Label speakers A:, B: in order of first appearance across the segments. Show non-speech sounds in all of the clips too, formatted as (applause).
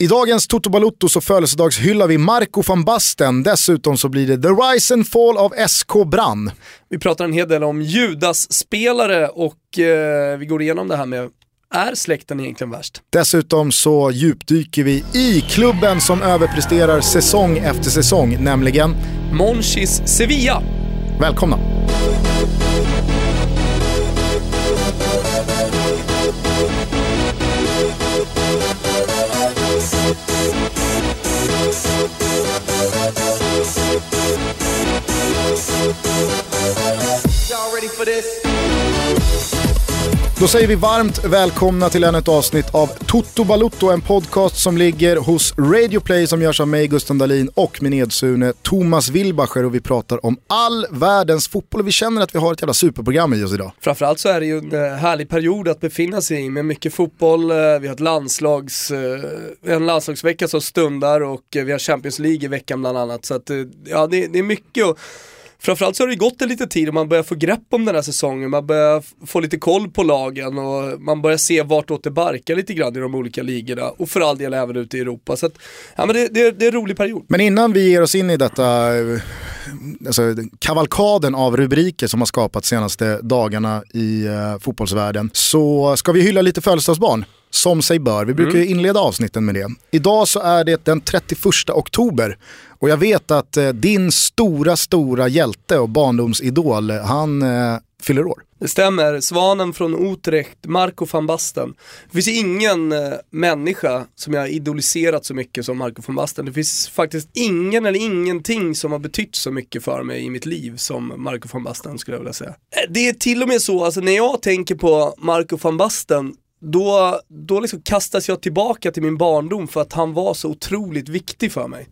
A: I dagens Toto Balutto så födelsedagshyllar vi Marco van Basten. Dessutom så blir det The Rise and Fall av SK Brann.
B: Vi pratar en hel del om Judas-spelare och eh, vi går igenom det här med är släkten egentligen värst?
A: Dessutom så djupdyker vi i klubben som överpresterar säsong efter säsong, nämligen
B: Monchis Sevilla.
A: Välkomna! Då säger vi varmt välkomna till ännu ett avsnitt av Toto Balutto, en podcast som ligger hos Radio Play som görs av mig, Gusten Dahlin och min edsune Thomas Wilbacher och vi pratar om all världens fotboll och vi känner att vi har ett jävla superprogram i oss idag.
B: Framförallt så är det ju en eh, härlig period att befinna sig i med mycket fotboll, eh, vi har ett landslags, eh, en landslagsvecka som stundar och vi har Champions League i veckan bland annat. Så att, ja, det, det är mycket och framförallt så har det gått en liten tid och man börjar få grepp om den här säsongen, man börjar få lite koll på lagen och man börjar se vartåt det barkar lite grann i de olika ligorna och för all del även ute i Europa. Så att, ja, men det, det, det är en rolig period.
A: Men innan vi ger oss in i detta eh, alltså, kavalkaden av rubriker som har skapats senaste dagarna i uh, fotbollsvärlden så ska vi hylla lite födelsedagsbarn. Som sig bör. Vi brukar mm. inleda avsnitten med det. Idag så är det den 31 oktober och jag vet att eh, din stora, stora hjälte och barndomsidol, han eh, fyller år.
B: Det stämmer, svanen från Utrecht, Marco van Basten. Det finns ingen eh, människa som jag har idoliserat så mycket som Marco van Basten. Det finns faktiskt ingen eller ingenting som har betytt så mycket för mig i mitt liv som Marco van Basten skulle jag vilja säga. Eh, det är till och med så, alltså när jag tänker på Marco van Basten då, då liksom kastas jag tillbaka till min barndom för att han var så otroligt viktig för mig.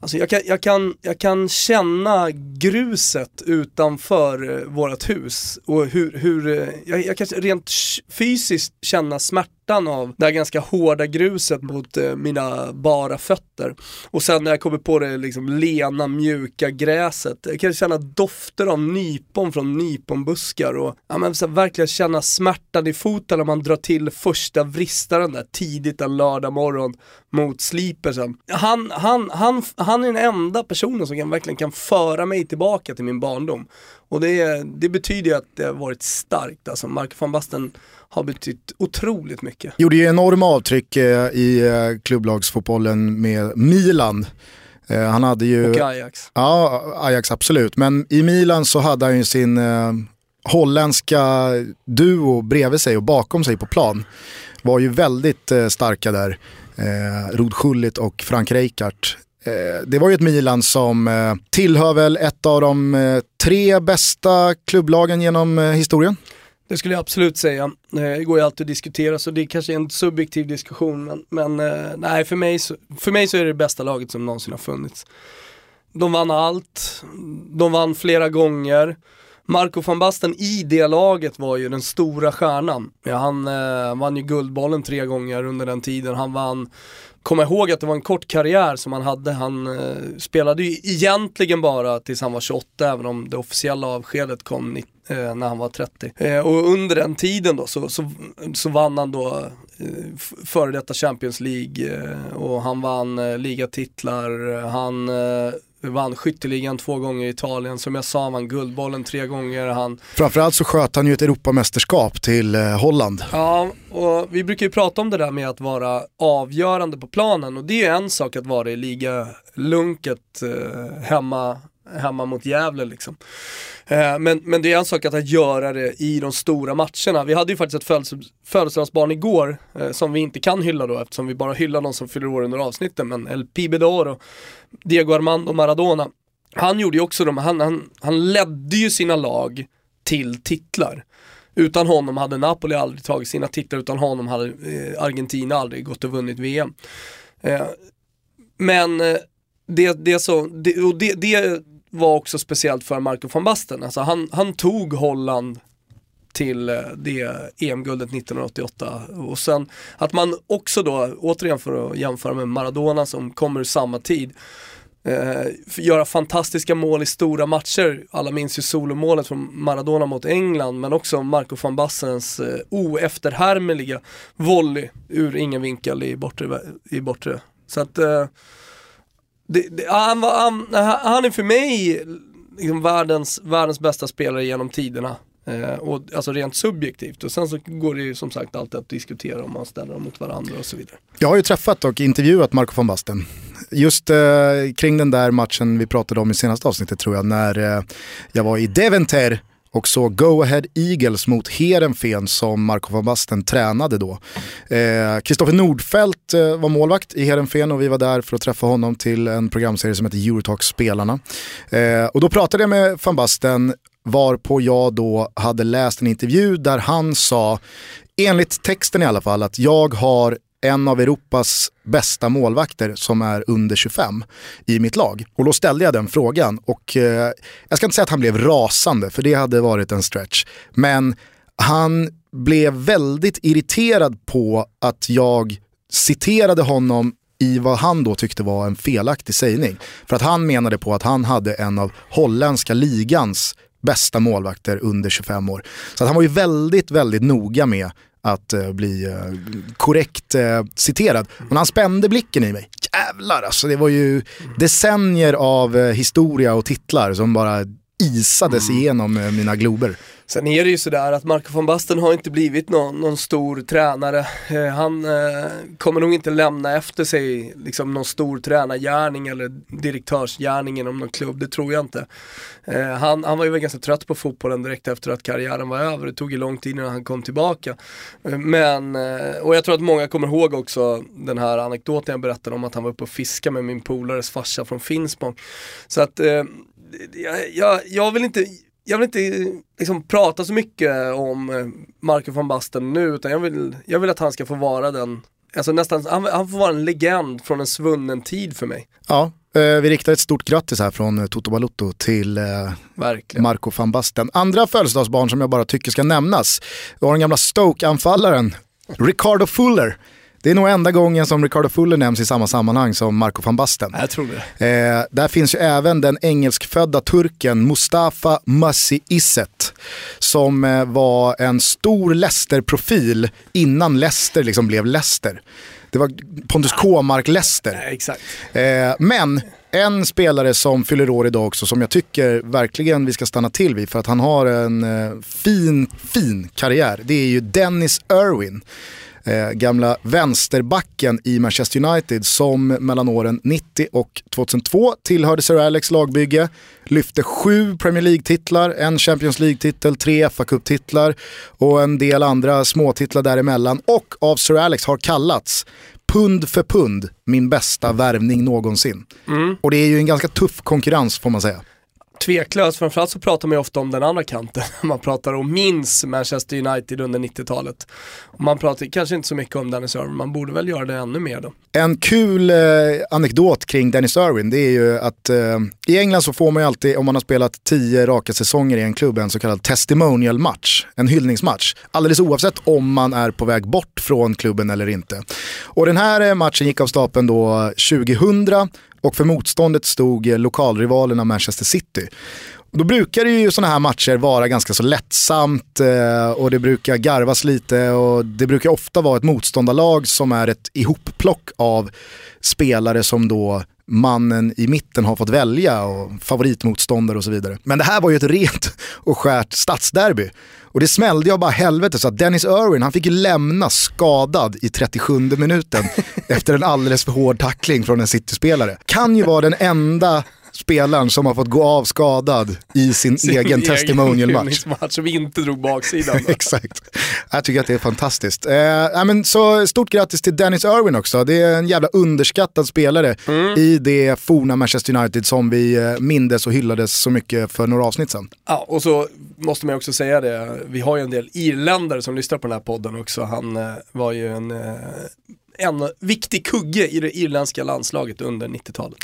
B: Alltså jag, kan, jag, kan, jag kan känna gruset utanför eh, vårt hus och hur, hur eh, jag, jag kan rent fysiskt känna smärta smärtan av det här ganska hårda gruset mot eh, mina bara fötter. Och sen när jag kommer på det liksom lena, mjuka gräset. Jag kan känna dofter av nypon från nyponbuskar och ja, men, så verkligen känna smärtan i foten när man drar till första vristaren där tidigt en lördag morgon mot slipersen. Han, han, han, han är den enda personen som kan, verkligen kan föra mig tillbaka till min barndom. Och det, det betyder ju att det har varit starkt. Alltså Mark van Basten har betytt otroligt mycket.
A: Gjorde ju enorma avtryck eh, i eh, klubblagsfotbollen med Milan. Eh, han hade ju...
B: Och Ajax.
A: Ja, Ajax absolut. Men i Milan så hade han ju sin holländska duo bredvid sig och bakom sig på plan. Var ju väldigt starka där. Eh, Rod Schullit och Frank Rijkaard. Eh, det var ju ett Milan som eh, tillhör väl ett av de eh, tre bästa klubblagen genom historien.
B: Det skulle jag absolut säga. Det går ju alltid att diskutera så det är kanske en subjektiv diskussion men, men nej för mig, så, för mig så är det det bästa laget som någonsin har funnits. De vann allt, de vann flera gånger. Marco van Basten i det laget var ju den stora stjärnan. Ja, han eh, vann ju Guldbollen tre gånger under den tiden. Han vann, komma ihåg att det var en kort karriär som han hade. Han eh, spelade ju egentligen bara tills han var 28 även om det officiella avskedet kom eh, när han var 30. Eh, och under den tiden då så, så, så vann han då eh, före detta Champions League eh, och han vann eh, ligatitlar, han eh, vann skytteligan två gånger i Italien, som jag sa vann Guldbollen tre gånger. Han...
A: Framförallt så sköt han ju ett Europamästerskap till eh, Holland.
B: Ja, och vi brukar ju prata om det där med att vara avgörande på planen och det är en sak att vara i ligalunket eh, hemma hemma mot Gävle liksom. Eh, men, men det är en sak att göra det i de stora matcherna. Vi hade ju faktiskt ett födelsedagsbarn igår eh, som vi inte kan hylla då eftersom vi bara hyllar någon som fyller år under avsnittet. Men El Pibedoro, Diego Armando Maradona. Han gjorde ju också de, han, han, han ledde ju sina lag till titlar. Utan honom hade Napoli aldrig tagit sina titlar, utan honom hade eh, Argentina aldrig gått och vunnit VM. Eh, men eh, det, det, så, det, och det, det var också speciellt för Marco van Basten. Alltså han, han tog Holland till eh, det EM-guldet 1988. Och sen att man också då, återigen för att jämföra med Maradona som kommer ur samma tid, eh, göra fantastiska mål i stora matcher. Alla minns ju solomålet från Maradona mot England, men också Marco van Bassens eh, oefterhärmliga volley ur ingen vinkel i bortre. I bortre. Så att eh, det, det, ah, han, han, han är för mig liksom världens, världens bästa spelare genom tiderna. Eh, och, alltså rent subjektivt och sen så går det ju som sagt alltid att diskutera om man ställer dem mot varandra och så vidare.
A: Jag har ju träffat och intervjuat Marco van Basten. Just eh, kring den där matchen vi pratade om i senaste avsnittet tror jag, när eh, jag var i Deventer och så Go Ahead Eagles mot Heerenveen som Marco van Basten tränade då. Kristoffer eh, Nordfeldt eh, var målvakt i Heerenveen och vi var där för att träffa honom till en programserie som heter Eurotalk Spelarna. Eh, och då pratade jag med van Basten varpå jag då hade läst en intervju där han sa, enligt texten i alla fall, att jag har en av Europas bästa målvakter som är under 25 i mitt lag. Och då ställde jag den frågan och eh, jag ska inte säga att han blev rasande för det hade varit en stretch. Men han blev väldigt irriterad på att jag citerade honom i vad han då tyckte var en felaktig sägning. För att han menade på att han hade en av holländska ligans bästa målvakter under 25 år. Så att han var ju väldigt, väldigt noga med att uh, bli uh, korrekt uh, citerad. Men han spände blicken i mig. Jävlar alltså, det var ju decennier av historia och titlar som bara isades mm. igenom mina glober.
B: Sen är det ju sådär att Marco von Basten har inte blivit någon, någon stor tränare. Eh, han eh, kommer nog inte lämna efter sig liksom någon stor tränargärning eller direktörsgärning inom någon klubb, det tror jag inte. Eh, han, han var ju ganska trött på fotbollen direkt efter att karriären var över, det tog ju lång tid innan han kom tillbaka. Eh, men, eh, och jag tror att många kommer ihåg också den här anekdoten jag berättade om att han var uppe och fiskade med min polares farsa från Finspång. Så att eh, jag, jag, jag vill inte jag vill inte liksom, prata så mycket om eh, Marco van Basten nu utan jag vill, jag vill att han ska få vara den, alltså nästan, han, han får vara en legend från en svunnen tid för mig.
A: Ja, eh, vi riktar ett stort grattis här från eh, Toto Balutto till
B: Verkligen.
A: Marco van Basten. Andra födelsedagsbarn som jag bara tycker ska nämnas, vi har den gamla Stoke-anfallaren Ricardo Fuller det är nog enda gången som Ricardo Fuller nämns i samma sammanhang som Marco van Basten.
B: Jag tror det.
A: Eh, där finns ju även den engelskfödda turken Mustafa Massi Isset. Som eh, var en stor Leicester-profil innan Leicester liksom blev Leicester. Det var Pontus Kåmark-Leicester.
B: exakt.
A: Eh, men en spelare som fyller år idag också som jag tycker verkligen vi ska stanna till vid för att han har en eh, fin, fin karriär. Det är ju Dennis Irwin eh, gamla vänsterbacken i Manchester United som mellan åren 90 och 2002 tillhörde Sir Alex lagbygge, lyfte sju Premier League-titlar, en Champions League-titel, tre fa Cup-titlar och en del andra småtitlar däremellan och av Sir Alex har kallats pund för pund min bästa värvning någonsin. Mm. Och det är ju en ganska tuff konkurrens får man säga.
B: Tveklöst, framförallt så pratar man ju ofta om den andra kanten. (laughs) Man pratar om minns Manchester United under 90-talet. Man pratar kanske inte så mycket om Dennis Irwin, man borde väl göra det ännu mer då.
A: En kul eh, anekdot kring Dennis Irwin, det är ju att eh, i England så får man ju alltid, om man har spelat tio raka säsonger i en klubb, en så kallad testimonial match, en hyllningsmatch. Alldeles oavsett om man är på väg bort från klubben eller inte. Och den här eh, matchen gick av stapeln då 2000 och för motståndet stod eh, lokalrivalerna Manchester City. Då brukar det ju sådana här matcher vara ganska så lättsamt eh, och det brukar garvas lite och det brukar ofta vara ett motståndarlag som är ett ihopplock av spelare som då mannen i mitten har fått välja och favoritmotståndare och så vidare. Men det här var ju ett rent (laughs) och skärt stadsderby. Och det smällde jag bara helvete så att Dennis Irwin han fick ju lämna skadad i 37 minuten (laughs) efter en alldeles för hård tackling från en City-spelare. Kan ju vara den enda spelaren som har fått gå av skadad i sin, sin egen testimonial-match.
B: som inte drog baksidan. (laughs)
A: Exakt. Jag tycker att det är fantastiskt. Eh, men så stort grattis till Dennis Irwin också. Det är en jävla underskattad spelare mm. i det forna Manchester United som vi eh, mindes och hyllades så mycket för några avsnitt sedan.
B: Ja, och så måste man också säga det, vi har ju en del irländare som lyssnar på den här podden också. Han eh, var ju en eh, en viktig kugge i det irländska landslaget under 90-talet.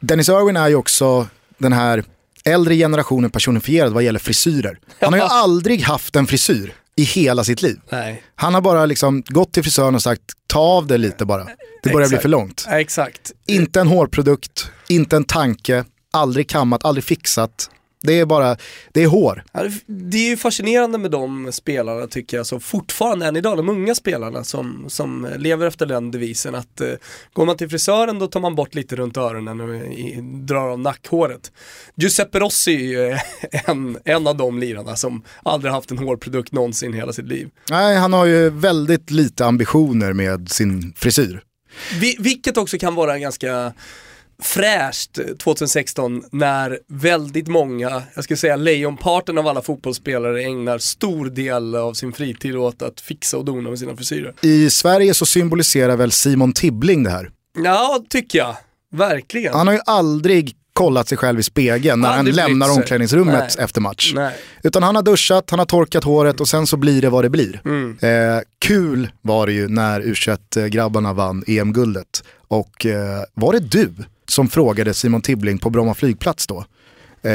A: Dennis Irwin är ju också den här äldre generationen personifierad vad gäller frisyrer. Han har ju aldrig haft en frisyr. i hela sitt liv.
B: Nej.
A: Han har bara liksom gått till frisören och sagt ta av det lite bara. Det börjar bli
B: Exakt.
A: för långt.
B: Exakt.
A: Inte en hårprodukt, inte en tanke, aldrig kammat, aldrig fixat. Det är bara, det är hår.
B: Det- är ju fascinerande med de spelarna tycker jag, som fortfarande än idag, de unga spelarna som, som lever efter den devisen att eh, går man till frisören då tar man bort lite runt öronen och i, drar av nackhåret. Giuseppe Rossi är ju eh, en, en av de lirarna som aldrig haft en hårprodukt någonsin i hela sitt liv.
A: Nej, han har ju väldigt lite ambitioner med sin frisyr.
B: Vi, vilket också kan vara en ganska fräscht 2016 när väldigt många, jag skulle säga lejonparten av alla fotbollsspelare ägnar stor del av sin fritid åt att fixa och dona med sina frisyrer.
A: I Sverige så symboliserar väl Simon Tibbling det här.
B: Ja, tycker jag. Verkligen.
A: Han har ju aldrig kollat sig själv i spegeln när han
B: Aldrig brytt
A: lämnar omklädningsrummet
B: Nej.
A: efter match.
B: Nej.
A: Utan han har duschat, han har torkat håret och sen så blir det vad det blir.
B: Mm.
A: Eh, kul var det ju när U21-grabbarna vann EM-guldet. Och eh, var det du som frågade Simon Tibbling på Bromma flygplats då? Eh,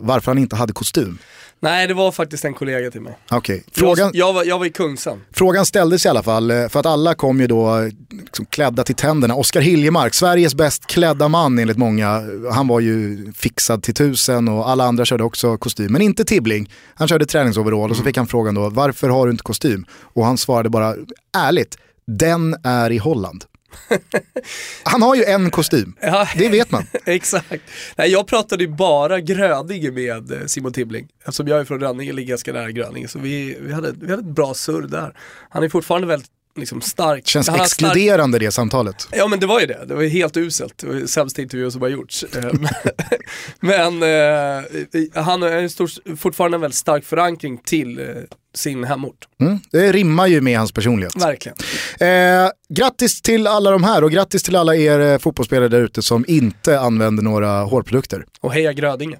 A: varför han inte hade kostym?
B: Nej, det var faktiskt en kollega till mig.
A: Okej, frågan,
B: Jag, jag, var, jag var i Kungsan.
A: frågan ställdes i alla fall eh, för att alla kom ju då eh, liksom klädda till tänderna. Oskar Hiljemark, Sveriges bäst klädda man enligt många. Han var ju fixad till tusen och alla andra körde också kostym. Men inte Tibbling. Han körde träningsoverall och så fick han frågan då varför har du inte kostym? Och han svarade bara ärligt, den är i Holland. (laughs) Han har ju en kostym,
B: Ja,
A: det vet man. (laughs)
B: exakt. Nej, jag pratade ju bara Grödinge med eh, Simon Tibbling. Eftersom jag är från Rönninge, ligger ganska nära Grödinge. Så vi, vi, hade, vi hade ett bra surr där. Han är fortfarande väldigt liksom, stark.
A: Känns
B: han har stark-
A: exkluderande det samtalet.
B: Ja men det var ju det, det var helt uselt. Det var ju sämsta intervju som har gjorts. Eh, (laughs) men eh, han har stor, fortfarande en väldigt stark förankring till eh, sin hemort.
A: Mm, det rimmar ju med hans personlighet.
B: Verkligen.
A: Eh, grattis till alla de här och grattis till alla er eh, fotbollsspelare där ute som inte använder några hårprodukter.
B: Och heja Grödinge.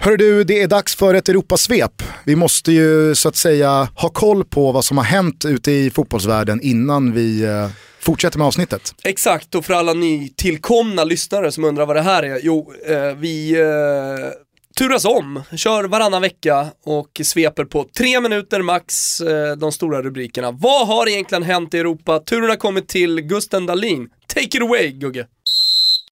A: Hör du, det är dags för ett Europasvep. Vi måste ju så att säga ha koll på vad som har hänt ute i fotbollsvärlden innan vi eh, fortsätter med avsnittet.
B: Exakt, och för alla nytillkomna lyssnare som undrar vad det här är. Jo, eh, vi eh, turas om, kör varannan vecka och sveper på tre minuter max eh, de stora rubrikerna. Vad har egentligen hänt i Europa? Turen har kommit till Gusten Dahlin. Take it away Gugge.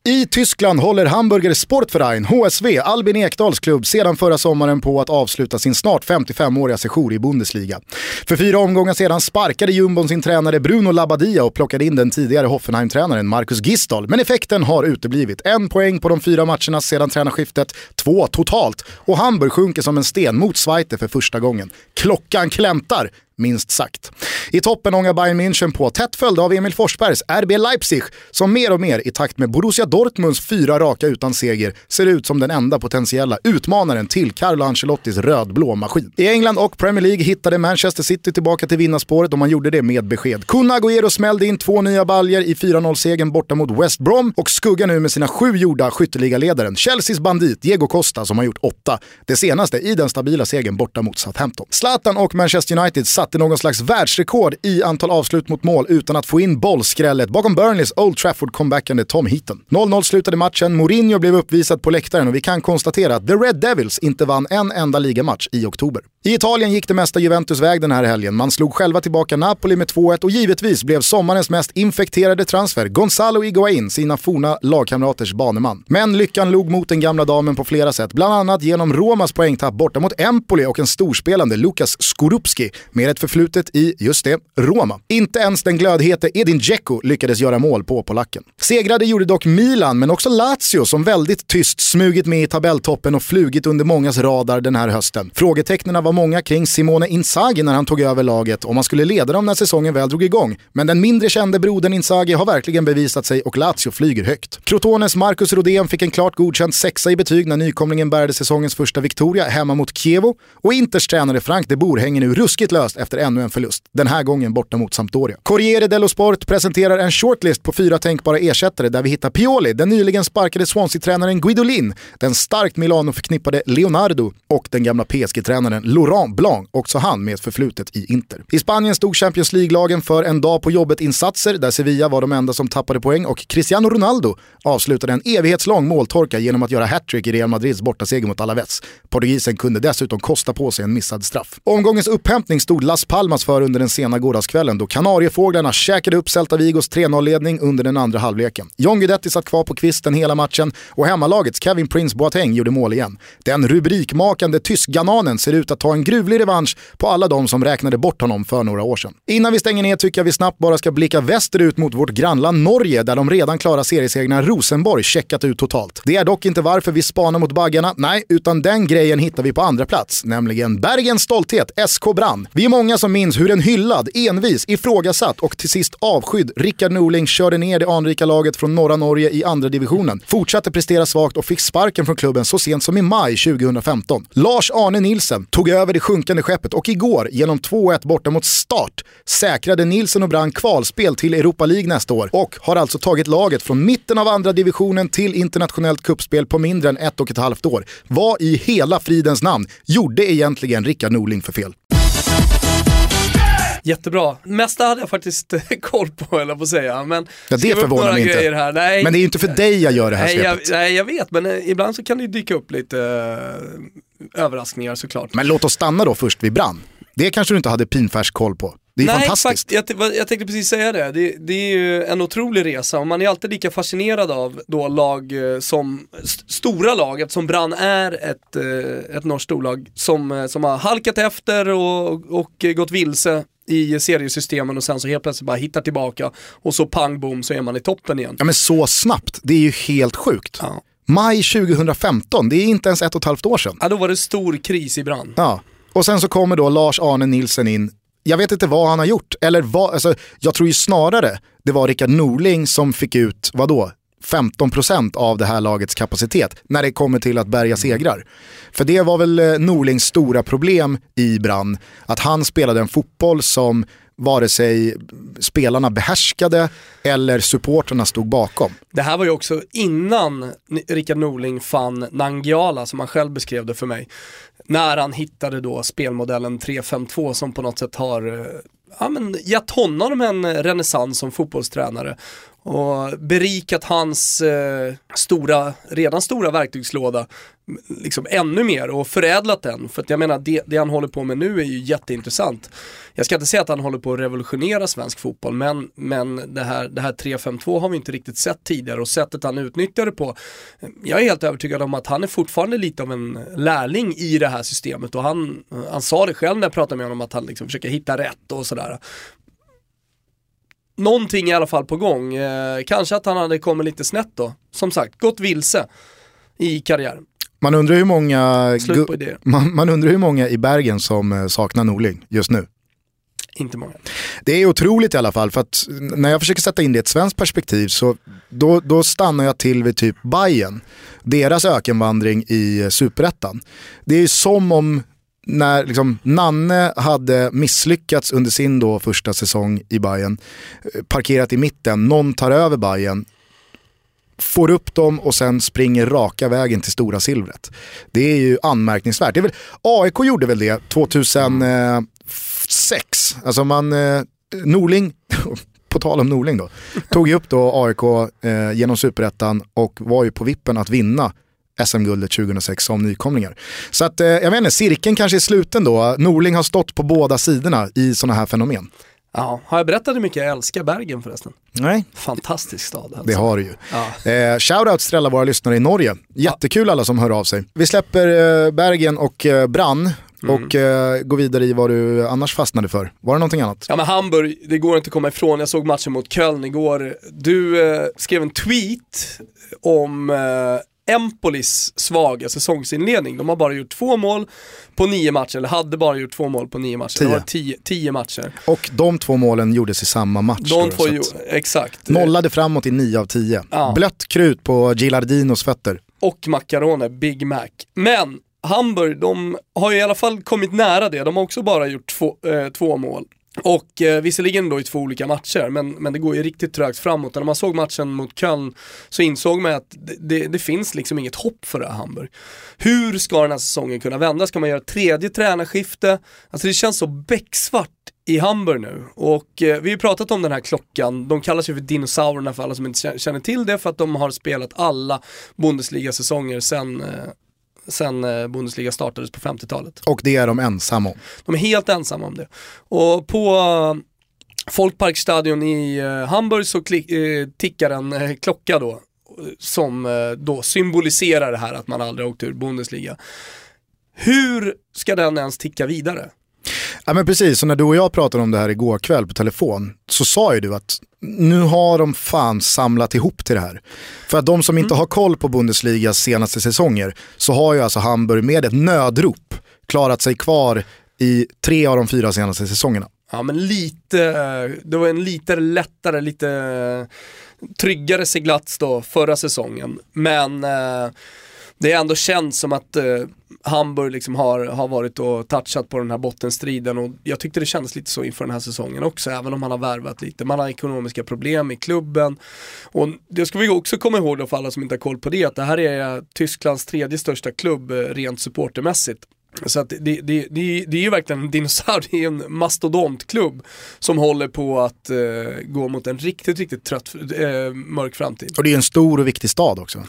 A: I Tyskland håller Hamburger Sportverein, HSV, Albin Ekdals klubb, sedan förra sommaren på att avsluta sin snart 55-åriga sejour i Bundesliga. För fyra omgångar sedan sparkade jumbon sin tränare Bruno Labbadia och plockade in den tidigare Hoffenheim-tränaren Marcus Gisdal. Men effekten har uteblivit. En poäng på de fyra matcherna sedan tränarskiftet, två totalt. Och Hamburg sjunker som en sten mot Schweiz för första gången. Klockan klämtar minst sagt. I toppen ångar Bayern München på, tätt följda av Emil Forsbergs RB Leipzig, som mer och mer i takt med Borussia Dortmunds fyra raka utan seger ser ut som den enda potentiella utmanaren till Carlo Ancelottis rödblå maskin. I England och Premier League hittade Manchester City tillbaka till vinnarspåret och man gjorde det med besked. Kun Agüero smällde in två nya baljer i 4-0-segern borta mot West Brom och skuggar nu med sina sju gjorda skytteligaledaren Chelseas bandit Diego Costa som har gjort åtta. Det senaste i den stabila segern borta mot Southampton. Zlatan och Manchester United satt satte någon slags världsrekord i antal avslut mot mål utan att få in bollskrället bakom Burnleys Old Trafford-comebackande Tom Heaton. 0-0 slutade matchen, Mourinho blev uppvisad på läktaren och vi kan konstatera att The Red Devils inte vann en enda ligamatch i oktober. I Italien gick det mesta Juventus väg den här helgen. Man slog själva tillbaka Napoli med 2-1 och givetvis blev sommarens mest infekterade transfer Gonzalo Higuain sina forna lagkamraters baneman. Men lyckan log mot den gamla damen på flera sätt, bland annat genom Romas poängtapp borta mot Empoli och en storspelande Lukas Skorupski med ett förflutet i, just det, Roma. Inte ens den glödhete Edin Dzeko lyckades göra mål på polacken. Segrade gjorde dock Milan, men också Lazio som väldigt tyst smugit med i tabelltoppen och flugit under mångas radar den här hösten. Frågetecknen var många kring Simone Inzaghi när han tog över laget och man skulle leda dem när säsongen väl drog igång. Men den mindre kände brodern Inzaghi har verkligen bevisat sig och Lazio flyger högt. Crotones Marcus Rodén fick en klart godkänd sexa i betyg när nykomlingen bärde säsongens första Victoria hemma mot Chievo och Inters tränare Frank de Boer hänger nu ruskigt löst efter ännu en förlust. Den här gången borta mot Sampdoria. Corriere dello Sport presenterar en shortlist på fyra tänkbara ersättare där vi hittar Pioli, den nyligen sparkade Swansea-tränaren Guidolin, den starkt Milano-förknippade Leonardo och den gamla PSG-tränaren Laurent Blanc, också han med ett förflutet i Inter. I Spanien stod Champions League-lagen för en dag på jobbet-insatser där Sevilla var de enda som tappade poäng och Cristiano Ronaldo avslutade en evighetslång måltorka genom att göra hattrick i Real Madrids bortaseger mot Alaves. Portugisen kunde dessutom kosta på sig en missad straff. Omgångens upphämtning stod Las Palmas för under den sena gårdagskvällen då Kanariefåglarna käkade upp Celta Vigos 3-0-ledning under den andra halvleken. John Guidetti satt kvar på kvisten hela matchen och hemmalagets Kevin Prince Boateng gjorde mål igen. Den rubrikmakande tyskgananen ser ut att ta en gruvlig revansch på alla de som räknade bort honom för några år sedan. Innan vi stänger ner tycker jag vi snabbt bara ska blicka västerut mot vårt grannland Norge där de redan klara seriesegrarna Rosenborg checkat ut totalt. Det är dock inte varför vi spanar mot baggarna, nej, utan den grejen hittar vi på andra plats, nämligen Bergens stolthet, SK Brann. Vi är många Många som minns hur en hyllad, envis, ifrågasatt och till sist avskydd Rickard Norling körde ner det anrika laget från norra Norge i andra divisionen, fortsatte prestera svagt och fick sparken från klubben så sent som i maj 2015. Lars-Arne Nilsen tog över det sjunkande skeppet och igår, genom 2-1 borta mot Start, säkrade Nilsen och Brann kvalspel till Europa League nästa år och har alltså tagit laget från mitten av andra divisionen till internationellt kuppspel på mindre än ett och ett halvt år. Vad i hela fridens namn gjorde egentligen Rickard Norling för fel?
B: Jättebra. Mesta hade jag faktiskt (laughs) koll på, eller på att säga. Men
A: ja, det förvånar mig inte.
B: Här. Nej,
A: men det är ju inte för dig jag gör det här
B: nej,
A: svepet.
B: Jag, nej, jag vet, men eh, ibland så kan det dyka upp lite uh, överraskningar såklart.
A: Men låt oss stanna då först vid Brann. Det kanske du inte hade pinfärsk koll på. Det är
B: Nej,
A: fantastiskt.
B: Fakt, jag, jag, tänkte precis säga det. det. det. är ju en otrolig resa och man är alltid lika fascinerad av då lag eh, som, st stora lag, eftersom Brann är ett, ett norskt storlag som, som har halkat efter och, och gått vilse i seriesystemen och sen så helt plötsligt bara hittar tillbaka och så pang bom så är man i toppen igen.
A: Ja men så snabbt, det är ju helt sjukt.
B: Ja.
A: Maj 2015, det är inte ens ett och ett halvt år sedan.
B: Ja då var det stor kris i Brann.
A: Ja, och sen så kommer då Lars-Arne Nilsen in. Jag vet inte vad han har gjort, eller vad, alltså, jag tror ju snarare det var Rickard Norling som fick ut, vadå, 15% av det här lagets kapacitet när det kommer till att bärga segrar. För det var väl eh, Norlings stora problem i Brann, att han spelade en fotboll som vare sig spelarna behärskade eller supporterna stod bakom.
B: Det här var ju också innan Rickard Norling fann Nangiala som han själv beskrev det för mig. När han hittade då spelmodellen 352 som på något sätt har eh, ja, men gett honom en renässans som fotbollstränare och berikat hans eh, stora, redan stora verktygslåda liksom ännu mer och förädlat den. För att jag menar, det, det, han håller på med nu är ju jätteintressant. Jag ska inte säga att han håller på att revolutionera svensk fotboll, men, men det här, det här 3-5-2 har vi inte riktigt sett tidigare och sättet han utnyttjar det på. Jag är helt övertygad om att han är fortfarande lite av en lärling i det här systemet och han, han sa det själv när jag pratade med honom att han liksom försöker hitta rätt och sådär någonting i alla fall på gång. Eh, kanske att han hade kommit lite snett då. Som sagt, gått vilse i karriären.
A: Man undrar hur många, man, man, undrar hur många i Bergen som eh, saknar Norling just nu.
B: Inte många.
A: Det är otroligt i alla fall för att när jag försöker sätta in det i ett svenskt perspektiv så då, då stannar jag till vid typ Bayern. Deras ökenvandring i superettan. Det är som om när liksom Nanne hade misslyckats under sin då första säsong i Bayern eh, parkerat i mitten, någon tar över Bayern får upp dem och sen springer raka vägen till stora silvret. Det är ju anmärkningsvärt. Det är väl, AIK gjorde väl det 2006. Alltså man, eh, Norling, (laughs) på tal om Norling då, tog ju upp då AIK eh, genom superettan och var ju på vippen att vinna SM-guldet 2006 som nykomlingar. Så att, eh, jag vet inte, cirkeln kanske är sluten då. Norling har stått på båda sidorna i sådana här fenomen.
B: Ja, har jag berättat hur mycket jag älskar Bergen förresten?
A: Nej.
B: Fantastisk stad. Alltså.
A: Det har du ju.
B: Ja.
A: Eh, shoutouts till alla våra lyssnare i Norge. Jättekul alla som hör av sig. Vi släpper eh, Bergen och eh, Brann mm. och eh, går vidare i vad du annars fastnade för. Var det någonting annat?
B: Ja men Hamburg, det går inte att komma ifrån. Jag såg matchen mot Köln igår. Du eh, skrev en tweet om eh, Empolis svaga säsongsinledning. De har bara gjort två mål på nio matcher, eller hade bara gjort två mål på nio matcher. Tio. Det var tio, tio matcher.
A: Och de två målen gjordes i samma match.
B: De två, ju, exakt.
A: Nollade framåt i nio av tio. Ja. Blött krut på Gilardinos fötter.
B: Och Macarone, Big Mac. Men Hamburg, de har ju i alla fall kommit nära det. De har också bara gjort två, eh, två mål. Och eh, visserligen då i två olika matcher, men, men det går ju riktigt trögt framåt. Och när man såg matchen mot Köln så insåg man att det, det, det, finns liksom inget hopp för det här Hamburg. Hur ska den här säsongen kunna vända? Ska man göra tredje tränarskifte? Alltså det känns så becksvart i Hamburg nu. Och eh, vi har ju pratat om den här klockan, de kallas ju för dinosaurierna för alla som inte känner till det för att de har spelat alla Bundesliga-säsonger sen eh, sen eh, Bundesliga startades på 50-talet.
A: Och det är de ensamma om?
B: De är helt ensamma om det. Och på eh, Folkparkstadion i eh, Hamburg så tickar en klocka då som då symboliserar det här att man aldrig åkt ur Bundesliga. Hur ska den ens ticka vidare?
A: Ja men precis, så när du och jag pratade om det här igår kväll på telefon så sa ju du att nu har de fan samlat ihop till det här. För att de som inte mm. har koll på Bundesligas senaste säsonger så har ju alltså Hamburg med ett nödrop klarat sig kvar i tre av de fyra senaste säsongerna.
B: Ja men lite, det var en lite lättare, lite tryggare seglats då förra säsongen. Men eh, det är ändå känt som att eh, Hamburg liksom har, har varit och touchat på den här bottenstriden och jag tyckte det kändes lite så inför den här säsongen också, även om man har värvat lite. Man har ekonomiska problem i klubben och det ska vi också komma ihåg då för alla som inte har koll på det, att det här är Tysklands tredje största klubb eh, rent supportermässigt. Så att det, det, det, det är ju verkligen en dinosaurie, det är en mastodontklubb som håller på att eh, gå mot en riktigt, riktigt trött, eh, mörk framtid.
A: Och det är en stor och viktig stad också.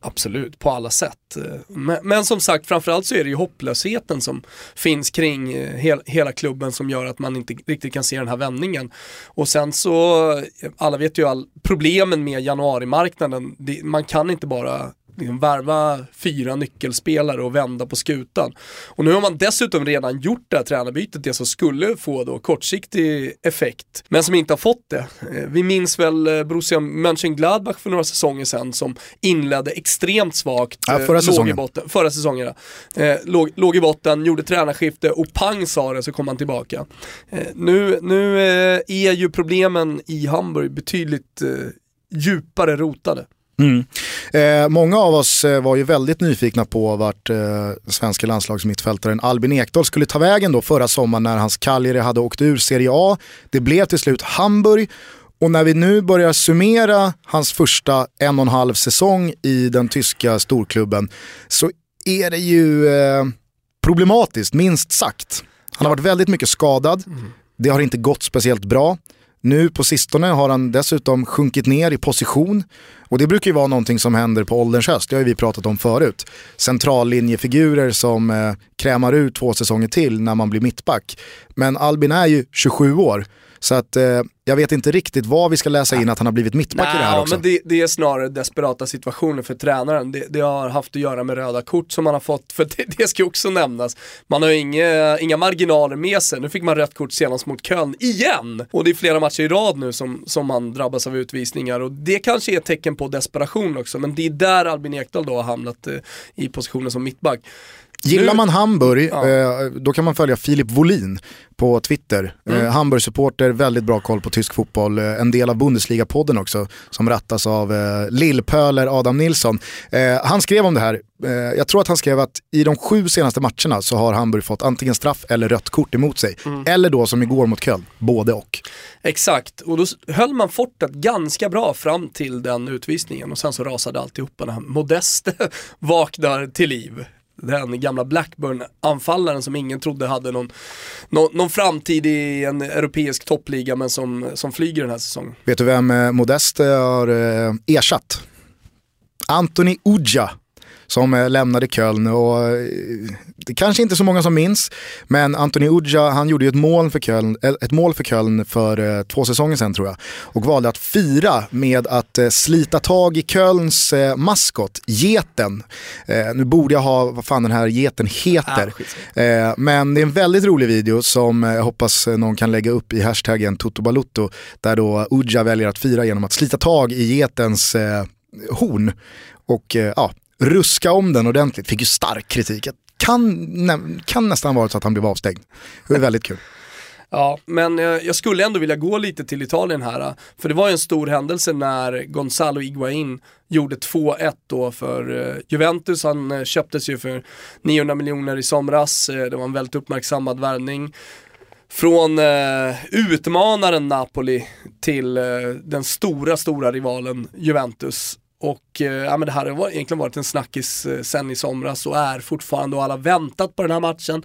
B: Absolut, på alla sätt. Men, men, som sagt, framförallt så är det ju hopplösheten som finns kring eh, hel, hela klubben som gör att man inte riktigt kan se den här vändningen. Och sen så, eh, alla vet ju all, problemen med januarimarknaden, det, man kan inte bara liksom värva fyra nyckelspelare och vända på skutan. Och nu har man dessutom redan gjort det här tränarbytet, det som skulle få då kortsiktig effekt, men som inte har fått det. Eh, vi minns väl eh, Borussia Mönchengladbach för några säsonger sedan som inledde extremt svagt.
A: Ja, förra säsongen. I
B: botten, förra säsongen eh, låg, låg, i botten, gjorde tränarskifte och pang sa det så kom han tillbaka. Eh, nu nu eh, är ju problemen i Hamburg betydligt eh, djupare rotade.
A: Mm. Eh, många av oss eh, var ju väldigt nyfikna på vart eh, svenska landslagsmittfältaren Albin Ekdal skulle ta vägen då förra sommaren när hans Cagliari hade åkt ur Serie A. Det blev till slut Hamburg och när vi nu börjar summera hans första en och en halv säsong i den tyska storklubben så är det ju eh, problematiskt, minst sagt. Han har varit väldigt mycket skadad, mm. det har inte gått speciellt bra. Nu på sistone har han dessutom sjunkit ner i position och det brukar ju vara någonting som händer på ålderns höst, det har ju vi pratat om förut. Centrallinjefigurer som eh, krämar ut två säsonger till när man blir mittback. Men Albin är ju 27 år så att, eh, jag vet inte riktigt vad vi ska läsa in att han har blivit mittback i det här också.
B: Men det, det, är snarare desperata situationer för tränaren. Det, det, har haft att göra med röda kort som man har fått, för det, det ska också nämnas. Man har ju inga, inga marginaler med sig. Nu fick man rött kort senast mot Köln, igen! Och det är flera matcher i rad nu som, som man drabbas av utvisningar och det kanske är ett tecken på desperation också, men det är där Albin Ekdal då har hamnat eh, i positionen som mittback.
A: Gillar man Hamburg, ja. eh, då kan man följa Filip Wolin på Twitter. Mm. Eh, Hamburg-supporter, väldigt bra koll på tysk fotboll. Eh, en del av Bundesliga-podden också, som rattas av Lillpöler Adam Nilsson. Han skrev om det här, jag tror att han skrev att i de sju senaste matcherna så har Hamburg fått antingen straff eller rött kort emot sig. Mm. Eller då som igår mot Köln, både och.
B: Exakt, och då höll man fortet ganska bra fram till den utvisningen och sen så rasade alltihopa när Modeste (laughs) vaknar till liv den gamla Blackburn-anfallaren som ingen trodde hade någon, någon, någon, framtid i en europeisk toppliga men som, som flyger den här säsongen.
A: Vet du vem eh, Modeste har eh, ersatt? Anthony Udja som eh, lämnade Köln och eh, det kanske inte så många som minns, men Anthony Udja han gjorde ju ett mål för Köln, eh, ett mål för Köln för två säsonger sedan tror jag och valde att fira med att slita tag i Kölns maskot, geten. nu borde jag ha vad fan den här geten heter, ah, men det är en väldigt rolig video som jag hoppas någon kan lägga upp i hashtaggen Toto där då Udja väljer att fira genom att slita tag i getens horn och ja, ruska om den ordentligt, fick ju stark kritik. Kan, kan nästan vara så att han blev avstängd. Det var väldigt kul.
B: Ja, men eh, jag skulle ändå vilja gå lite till Italien här. Eh, för det var ju en stor händelse när Gonzalo Higuain gjorde 2-1 då för eh, Juventus. Han köptes ju för 900 miljoner i somras. Det var en väldigt uppmärksammad värvning. Från eh, utmanaren Napoli till eh, den stora, stora rivalen Juventus. Och eh, ja, men det här har egentligen varit en snackis eh, sen i somras och är fortfarande och alla väntat på den här matchen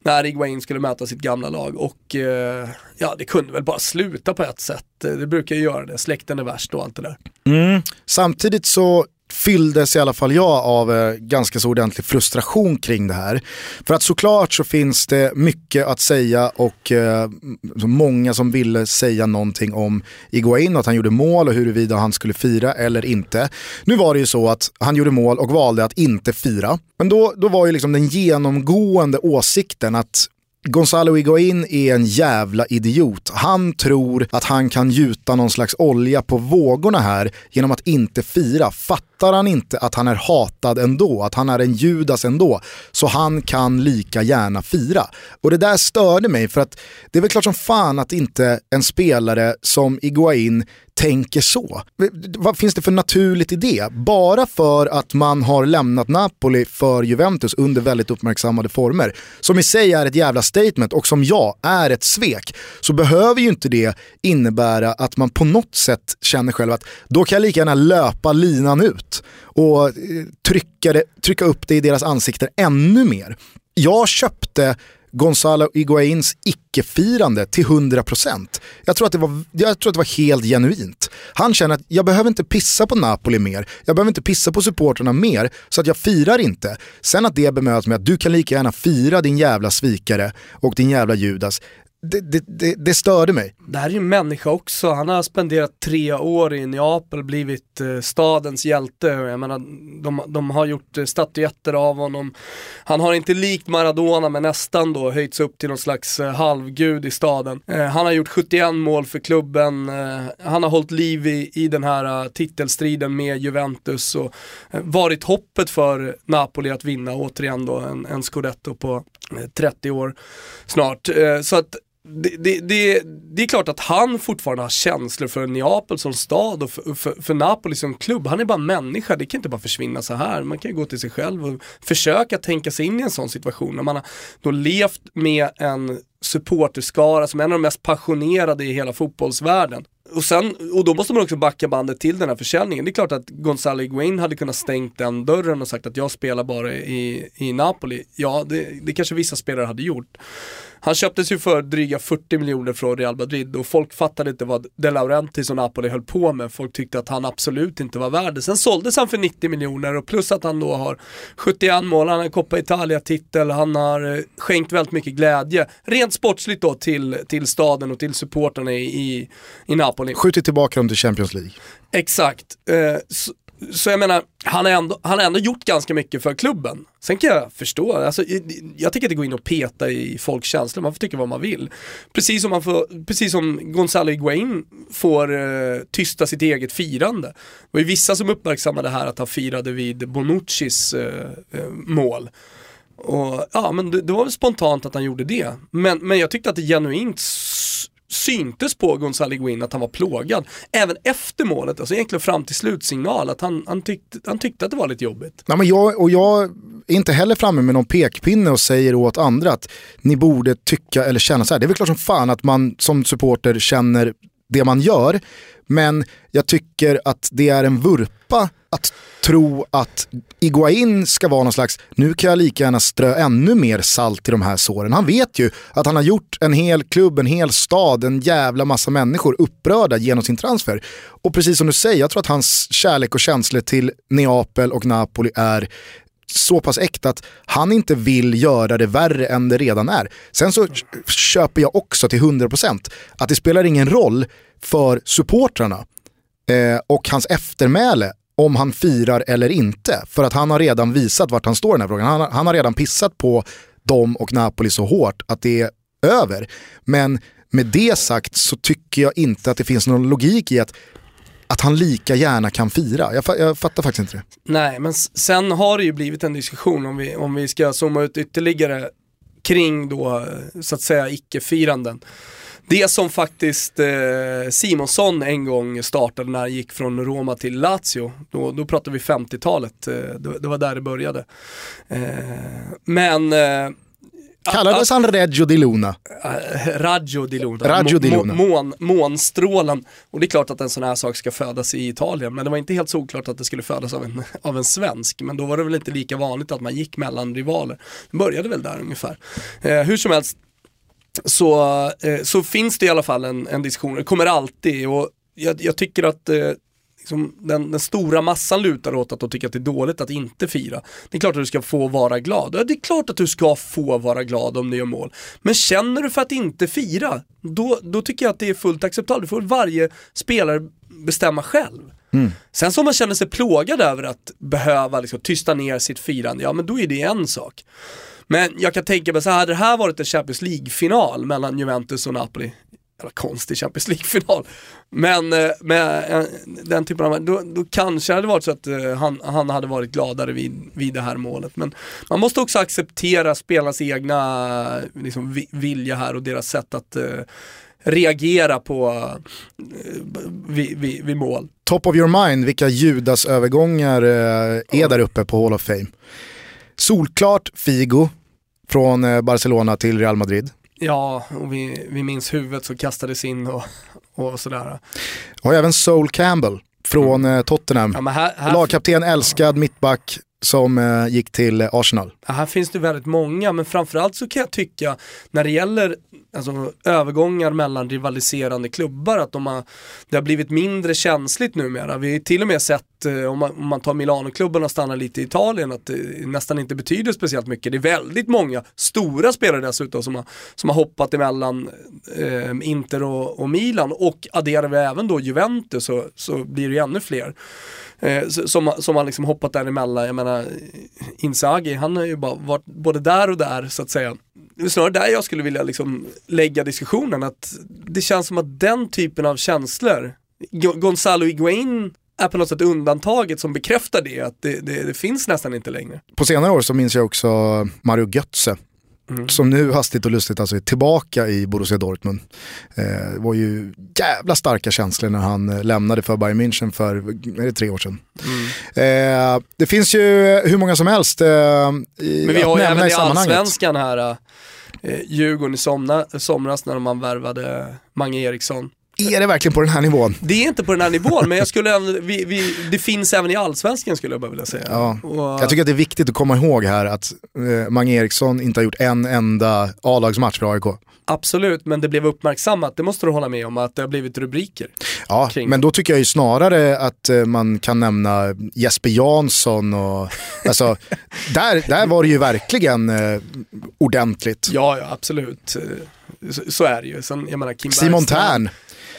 B: när Iguain skulle möta sitt gamla lag och eh, ja det kunde väl bara sluta på ett sätt. Eh, det brukar ju göra det, släkten är värst och allt det där.
A: Mm. Samtidigt så fylldes i alla fall jag av eh, ganska så ordentlig frustration kring det här. För att såklart så finns det mycket att säga och eh, många som ville säga någonting om Iguain och att han gjorde mål och huruvida han skulle fira eller inte. Nu var det ju så att han gjorde mål och valde att inte fira. Men då, då var ju liksom den genomgående åsikten att Gonzalo Higuain är en jävla idiot. Han tror att han kan gjuta någon slags olja på vågorna här genom att inte fira. Fattar han inte att han är hatad ändå, att han är en judas ändå, så han kan lika gärna fira. Och det där störde mig för att det är väl klart som fan att inte en spelare som Iguain tänker så. Vad finns det för naturligt i det? Bara för att man har lämnat Napoli för Juventus under väldigt uppmärksammade former, som i sig är ett jävla statement och som ja, är ett svek, så behöver ju inte det innebära att man på något sätt känner själv att då kan jag lika gärna löpa linan ut och eh, trycka, det, trycka upp det i deras ansikten ännu mer. Jag köpte Gonzalo Higuains icke-firande till 100%. Jag tror, att det var, jag tror att det var helt genuint. Han känner att jag behöver inte pissa på Napoli mer, jag behöver inte pissa på supporterna mer, så att jag firar inte. Sen att det bemöts med att du kan lika gärna fira din jävla svikare och din jävla Judas, det, det, det, det störde mig.
B: Det här är ju en människa också, han har spenderat tre år i Neapel, blivit eh, stadens hjälte. Jag menar, de, de har gjort eh, statyetter av honom. Han har inte likt Maradona men nästan då höjts upp till någon slags eh, halvgud i staden. Eh, han har gjort 71 mål för klubben, eh, han har hållit liv i, i den här eh, titelstriden med Juventus och varit hoppet för Napoli att vinna återigen då en, en scudetto på 30 år snart. Så att det, det, det, det är klart att han fortfarande har känslor för Neapel som stad och för, för, för Napoli som klubb. Han är bara människa, det kan inte bara försvinna så här. Man kan ju gå till sig själv och försöka tänka sig in i en sån situation. När man har då levt med en supporterskara som är en av de mest passionerade i hela fotbollsvärlden. Och, sen, och då måste man också backa bandet till den här försäljningen. Det är klart att Gonzalo Higuain hade kunnat stängt den dörren och sagt att jag spelar bara i, i Napoli. Ja, det, det kanske vissa spelare hade gjort. Han köptes ju för dryga 40 miljoner från Real Madrid och folk fattade inte vad De Laurentiis och Napoli höll på med. Folk tyckte att han absolut inte var värd det. Sen såldes han för 90 miljoner och plus att han då har 71 mål, han har en Coppa Italia-titel, han har eh, skänkt väldigt mycket glädje, rent sportsligt då till, till staden och till supportrarna i, i, i Napoli.
A: Skjutit tillbaka dem till Champions League.
B: Exakt. Eh, så, så jag menar, han har, ändå, han har ändå gjort ganska mycket för klubben. Sen kan jag förstå, alltså, jag tycker att det går in och peta i folks känslor, man får tycka vad man vill. Precis som, man får, precis som Gonzalo Higuain får eh, tysta sitt eget firande. Det var ju vissa som uppmärksammade här att han firade vid Bonuccis eh, eh, mål. Och ja, men det, det var väl spontant att han gjorde det. Men, men jag tyckte att det genuint syntes på Gonzalo Higuain att han var plågad. Även efter målet, alltså egentligen fram till slutsignal, att han, han, tyckte, han tyckte att det var lite jobbigt.
A: Nej, men jag, och jag är inte heller framme med någon pekpinne och säger åt andra att ni borde tycka eller känna så här. Det är väl klart som fan att man som supporter känner det man gör. Men jag tycker att det är en vurpa att tro att Iguain ska vara någon slags, nu kan jag lika gärna strö ännu mer salt i de här såren. Han vet ju att han har gjort en hel klubb, en hel stad, en jävla massa människor upprörda genom sin transfer. Och precis som du säger, jag tror att hans kärlek och känslor till Neapel och Napoli är så pass äkta att han inte vill göra det värre än det redan är. Sen så köper jag också till 100% att det spelar ingen roll för supportrarna eh, och hans eftermäle om han firar eller inte. För att han har redan visat vart han står i den här frågan. Han, har- han har redan pissat på dem och Napoli så hårt att det är över. Men med det sagt så tycker jag inte att det finns någon logik i att, att han lika gärna kan fira. Jag, jag fattar faktiskt inte det.
B: Nej, men sen har det ju blivit en diskussion om vi, om vi ska zooma ut ytterligare kring då, så att säga, icke-firanden. Det som faktiskt eh, Simonsson en gång startade när han gick från Roma till Lazio, då, då pratar vi 50-talet, eh, det, det, var där det började. Eh, men eh,
A: Kallades han Reggio di Luna?
B: Raggio di Luna.
A: Raggio di Luna.
B: Mån, månstrålen. Och det är klart att en sån här sak ska födas i Italien, men det var inte helt solklart att det skulle födas av en, (laughs) av en svensk. Men då var det väl inte lika vanligt att man gick mellan rivaler. Det började väl där ungefär. Uh, hur som helst, så, uh, så finns det i alla fall en, en diskussion, det kommer alltid. Och jag, jag tycker att liksom, den, den, stora massan lutar åt att de tycker att det är dåligt att inte fira. Det är klart att du ska få vara glad. Ja, det är klart att du ska få vara glad om du gör mål. Men känner du för att inte fira, då, då tycker jag att det är fullt acceptabelt. Du får varje spelare bestämma själv. Mm. Sen så om man känner sig plågad över att behöva liksom, tysta ner sitt firande, ja men då är det en sak. Men jag kan tänka mig så hade det här varit en Champions League-final mellan Juventus och Napoli, jävla konstig Champions League-final. Men eh, med eh, den typen av, då, då kanske det hade varit så att eh, han, han hade varit gladare vid, vid det här målet. Men man måste också acceptera spelarnas egna liksom, vilja här och deras sätt att reagera på vid, vid, vid, mål.
A: Top of your mind, vilka Judas-övergångar är där uppe på Hall of Fame? Solklart Figo från Barcelona till Real Madrid.
B: Ja, och vi, vi minns huvudet som kastades in och, och sådär.
A: Och även Sol Campbell från mm. Tottenham. Ja, här, här... Lagkapten, älskad mittback som eh, gick till eh, Arsenal.
B: Ja, här finns det väldigt många, men framförallt så kan jag tycka när det gäller alltså, övergångar mellan rivaliserande klubbar, att de har, det har blivit mindre känsligt numera. Vi har till och med sett, eh, om man, om man tar Milanoklubbarna och stannar lite i Italien, att det nästan inte betyder speciellt mycket. Det är väldigt många stora spelare dessutom som har, som har hoppat emellan eh, Inter och, och, Milan och adderar vi även då Juventus så, så blir det ju ännu fler. Eh, som, som har liksom hoppat däremellan. Jag menar, Inzaghi, han har ju bara varit både där och där så att säga. Det är snarare där jag skulle vilja liksom lägga diskussionen, att det känns som att den typen av känslor, Gonzalo Higuain är på något sätt undantaget som bekräftar det, att det, det, det, finns nästan inte längre.
A: På senare år så minns jag också Mario Götze Mm. Som nu hastigt och lustigt alltså är tillbaka i Borussia Dortmund. Eh, det var ju jävla starka känslor när han eh, lämnade för Bayern München för är det tre år sedan. Mm. Eh, det finns ju hur många som helst eh,
B: Men vi har ju även i allsvenskan här, eh, Djurgården i somna, somras när man värvade Mange Eriksson.
A: Är det verkligen på den här nivån?
B: Det är inte på den här nivån, men jag skulle, vi, vi, det finns även i allsvenskan skulle jag bara vilja säga.
A: Ja. Och, jag tycker att det är viktigt att komma ihåg här att eh, Mange Eriksson inte har gjort en enda A-lagsmatch för AIK.
B: Absolut, men det blev uppmärksammat, det måste du hålla med om, att det har blivit rubriker.
A: Ja, kring. men då tycker jag ju snarare att eh, man kan nämna Jesper Jansson och, (laughs) alltså, där, där var det ju verkligen eh, ordentligt.
B: Ja, ja absolut. Så, så, är det ju. Sen, jag menar, Kim
A: Simon Tern.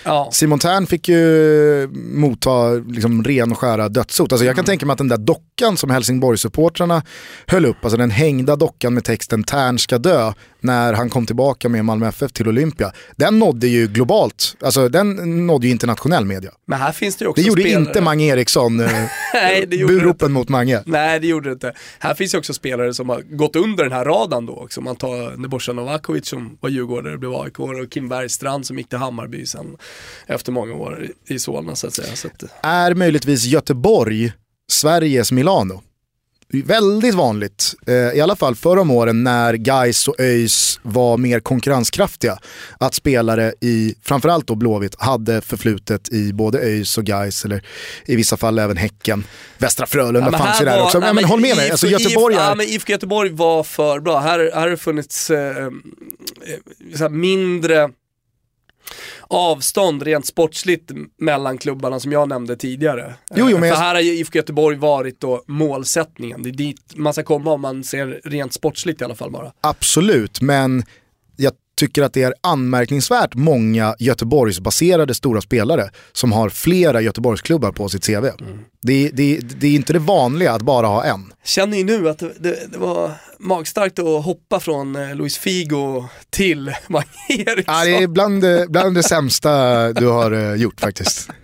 A: Ja. Simon Tern fick ju motta liksom ren och skära dödshot. Alltså jag kan mm. tänka mig att den där dockan som Helsingborg-supportrarna höll upp, alltså den hängda dockan med texten Tern ska dö, när han kom tillbaka med Malmö FF till Olympia. Den nådde ju globalt, alltså den nådde ju internationell media.
B: Men här finns det ju också
A: Det gjorde
B: spelare.
A: inte Mange Eriksson, eh, (laughs) Nej, det gjorde buropen mot Mange.
B: Nej det gjorde det inte. Här finns ju också spelare som har gått under den här raden då också. Man tar Nebojsa Novakovic som var djurgårdare och blev AIK och Kim Bergstrand som gick till Hammarby sen efter många år i Solna så att säga. Så att...
A: Är möjligtvis Göteborg Sveriges Milano? Väldigt vanligt, eh, i alla fall förra om åren när Gais och ÖIS var mer konkurrenskraftiga, att spelare i, framförallt då Blåvitt, hade förflutet i både ÖIS och Gais eller i vissa fall även Häcken. Västra Frölunda ja, fanns ju där också. Nej, men, men håll med mig, alltså Göteborg
B: är... Ja, men IFK Göteborg var för bra. Här, här har det funnits eh, eh mindre avstånd rent sportsligt mellan klubbarna som jag nämnde tidigare. Jo, jo, men För här har IFK Göteborg varit då målsättningen. Det är dit man ska komma om man ser rent sportsligt i alla fall bara.
A: Absolut, men jag tycker att det är anmärkningsvärt många Göteborgsbaserade stora spelare som har flera Göteborgsklubbar på sitt CV. Mm. Det, det, det, är inte det vanliga att bara ha en.
B: Känner ni nu att det, det, var magstarkt att hoppa från eh, Luis Figo till (laughs) Mange Eriksson?
A: Ja, det är bland, bland det sämsta du har eh, gjort faktiskt. (laughs)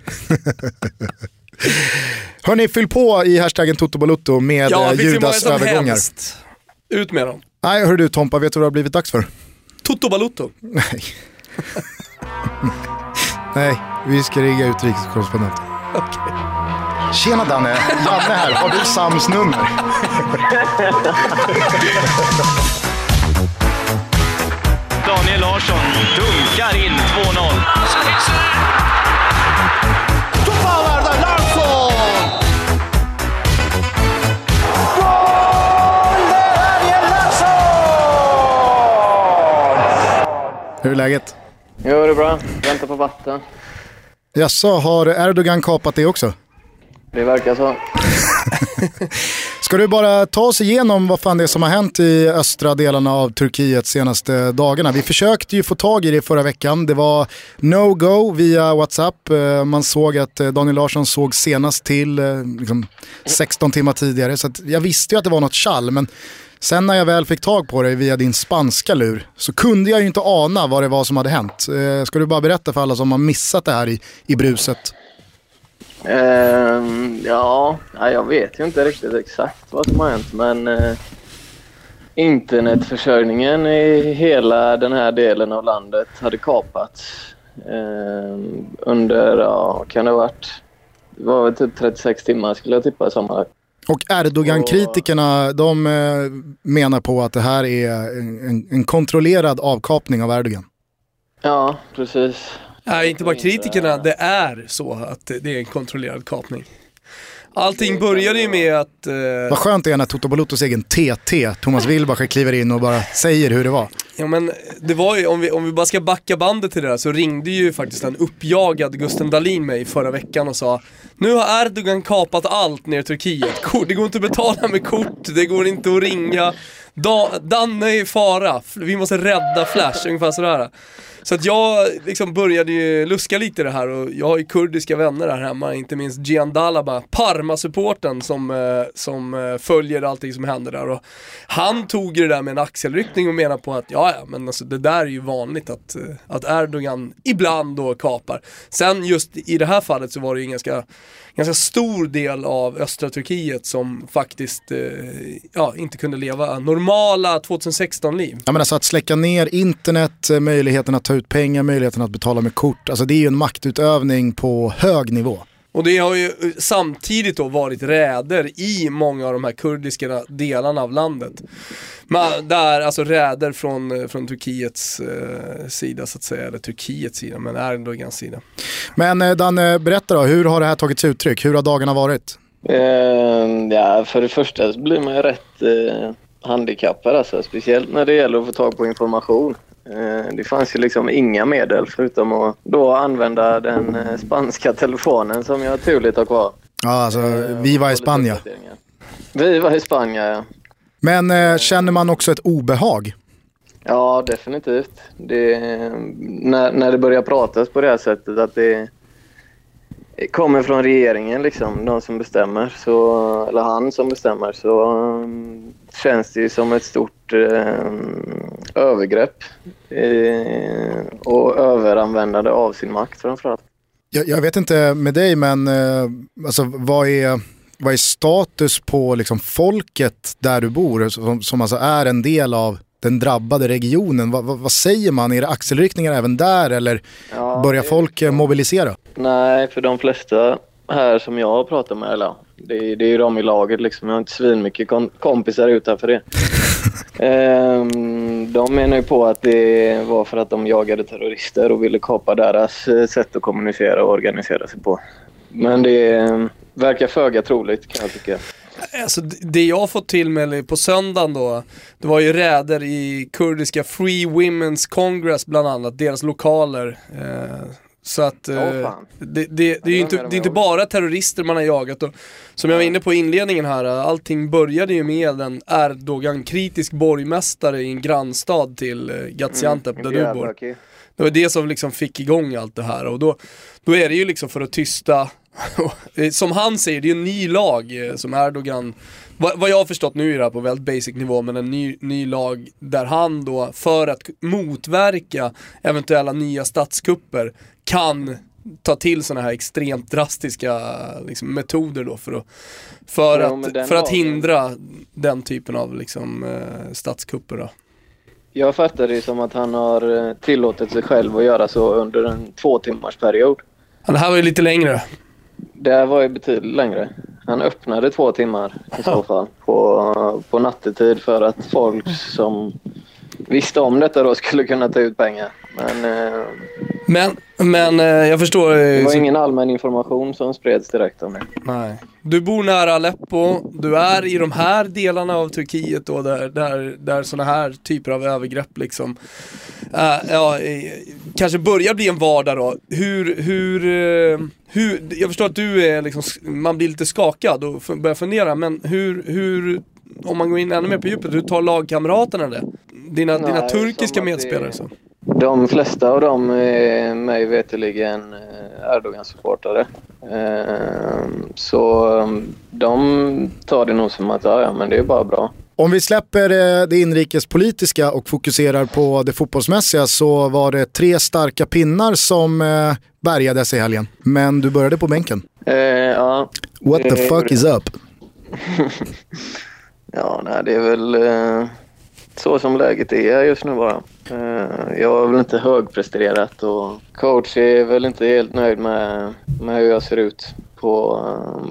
A: Hörni, fyll på i hashtaggen Toto med ja, Judas övergångar.
B: Ut med dem.
A: Nej, hör du Tompa, vet du vad det har blivit dags för?
B: Toto Balutto.
A: Nej. Nej, vi ska ringa utrikeskorrespondent.
B: Okay.
A: Tjena Danne, Janne här. Har du Sams nummer?
C: Daniel Larsson dunkar in 2-0.
A: Hur är läget?
D: Jo, det är bra. Väntar på vatten.
A: Jaså, har Erdogan kapat det också?
D: Det verkar så. (laughs)
A: Ska du bara ta oss igenom vad fan det är som har hänt i östra delarna av Turkiet senaste dagarna? Vi försökte ju få tag i det förra veckan. Det var no-go via WhatsApp. Eh, man såg att eh, Daniel Larsson såg senast till eh, liksom 16 timmar tidigare. Så jag visste ju att det var något chall. Men sen när jag väl fick tag på dig via din spanska lur så kunde jag ju inte ana vad det var som hade hänt. Eh, ska du bara berätta för alla som har missat det här i, i bruset?
D: Uh, ja, jag vet ju inte riktigt exakt vad som har hänt men uh, internetförsörjningen i hela den här delen av landet hade kapats uh, under, ja, kan det ha varit, det var väl typ 36 timmar skulle jag tippa sammanlagt.
A: Och Erdogan-kritikerna de eh, menar på att det här är en, en kontrollerad avkapning av Erdogan.
D: Ja, precis.
B: Nej, inte bara kritikerna, det är så att det är en kontrollerad kapning. Allting började ju med att... Eh...
A: Vad skönt det är när Toto Balutos egen TT, Thomas Wilbacher, kliver in och bara säger hur det var.
B: Ja men det var ju, om vi, om vi bara ska backa bandet till det där så ringde ju faktiskt en uppjagad Gusten Dahlin mig förra veckan och sa Nu har Erdogan kapat allt ner i Turkiet, det går inte att betala med kort, det går inte att ringa. Da, Danne är i fara, vi måste rädda Flash, ungefär sådär så att jag liksom började ju luska lite i det här och jag har ju kurdiska vänner här hemma, inte minst Gian Dalaba, Parma-supporten som, eh, som eh, följer allting som händer där. Och han tog ju det där med en axelryckning och menar på att ja, ja, men alltså det där är ju vanligt att, eh, att Erdogan ibland då kapar. Sen just i det här fallet så var det ju en ganska, ganska stor del av östra Turkiet som faktiskt eh, ja, inte kunde leva normala 2016-liv.
A: Ja men alltså att släcka ner internet, eh, möjligheten att ta ut pengar, möjligheten att betala med kort. Alltså det är ju en maktutövning på hög nivå.
B: Och det har ju samtidigt då varit räder i många av de här kurdiska delarna av landet. Men där, alltså räder från, från Turkiets eh, sida så att säga, eller Turkiets sida, men Erdogans sida.
A: Men eh, Danne, berätta då, hur har det här tagit sig uttryck? Hur har dagarna varit?
D: Uh, ja, för det första så blir man ju rätt uh, handikappad alltså, speciellt när det gäller att få tag på information. Eh, det fanns ju liksom inga medel förutom att då använda den eh, spanska telefonen som jag turligt har kvar.
A: Ja, alltså eh, vi var i Spanien.
D: Vi var i Spanien, ja.
A: Men eh, känner man också ett obehag?
D: Ja, definitivt. Det, när, när det börjar pratas på det här sättet att det kommer från regeringen, liksom, de som bestämmer, så, eller han som bestämmer, så um, känns det ju som ett stort eh, övergrepp eh, och överanvändande av sin makt framförallt.
A: Jag, jag vet inte med dig, men eh, alltså, vad, är, vad är status på liksom, folket där du bor, som, som alltså är en del av den drabbade regionen. Va, va, vad säger man? Är det axelryckningar även där eller ja, börjar folk eh, mobilisera?
D: Nej, för de flesta här som jag har pratat med, eller det, det är ju de i laget liksom. Jag har inte svinmycket kom kompisar utanför det. (laughs) ehm, de menar ju på att det var för att de jagade terrorister och ville kapa deras eh, sätt att kommunicera och organisera sig på. Men det eh, verkar föga troligt kan jag tycka.
B: Alltså det jag har fått till mig på söndagen då, det var ju räder i kurdiska Free Women's Congress bland annat, deras lokaler. Eh, så att eh, oh, det, det, det, är ju inte, det är inte bara terrorister man har jagat. Och, som jag var inne på i inledningen här, allting började ju med en Erdogan-kritisk borgmästare i en grannstad till eh, Gaziantep mm, där du bor. Det var det som liksom fick igång allt det här och då, då är det ju liksom för att tysta (laughs) som han säger, det är en ny lag eh, som Erdogan, vad, jag har förstått nu är det här på väldigt basic nivå, men en ny, ny lag där han då, för att motverka eventuella nya statskupper, kan ta till sådana här extremt drastiska liksom, metoder då för att, för
D: men
B: att, för att hindra den typen av liksom, eh, statskupper. Då.
D: Jag fattar det som att han har eh, tillåtit sig själv att göra så under en två timmars period.
B: Ja, det här var ju lite längre.
D: Det var ju betydligt längre. Han öppnade två timmar i så fall på, på nattetid för att folk som visste om detta då skulle kunna ta ut pengar. Men eh,
B: Men, men eh, jag förstår. eh,
D: det var
B: så-
D: ingen allmän information som spreds direkt om det.
B: Nej. Du bor nära Aleppo, du är i de här delarna av Turkiet då där, där, där sådana här typer av övergrepp liksom eh, ja, kanske börjar bli en vardag då. Hur, hur, hur, jag förstår att du är liksom, man blir lite skakad och börjar fundera men hur, hur, om man går in ännu mer på djupet, hur tar lagkamraterna det? Dina, dina
D: Nej,
B: turkiska
D: som att det-
B: medspelare så?
D: De flesta av dem är mig veterligen eh, Erdogan-supportare. Eh, Så eh, de tar det nog som att ja, men det är bara bra.
A: Om vi släpper eh, det inrikespolitiska och fokuserar på det fotbollsmässiga så var det tre starka pinnar som eh, bärgades i helgen. Men du började på bänken.
D: Eh, Ja,
A: What the fuck is up? (laughs)
D: ja nej, det är väl eh, så som läget är just nu bara. Eh, Jag har väl inte högpresterat och coach är väl inte helt nöjd med, med hur jag ser ut. På,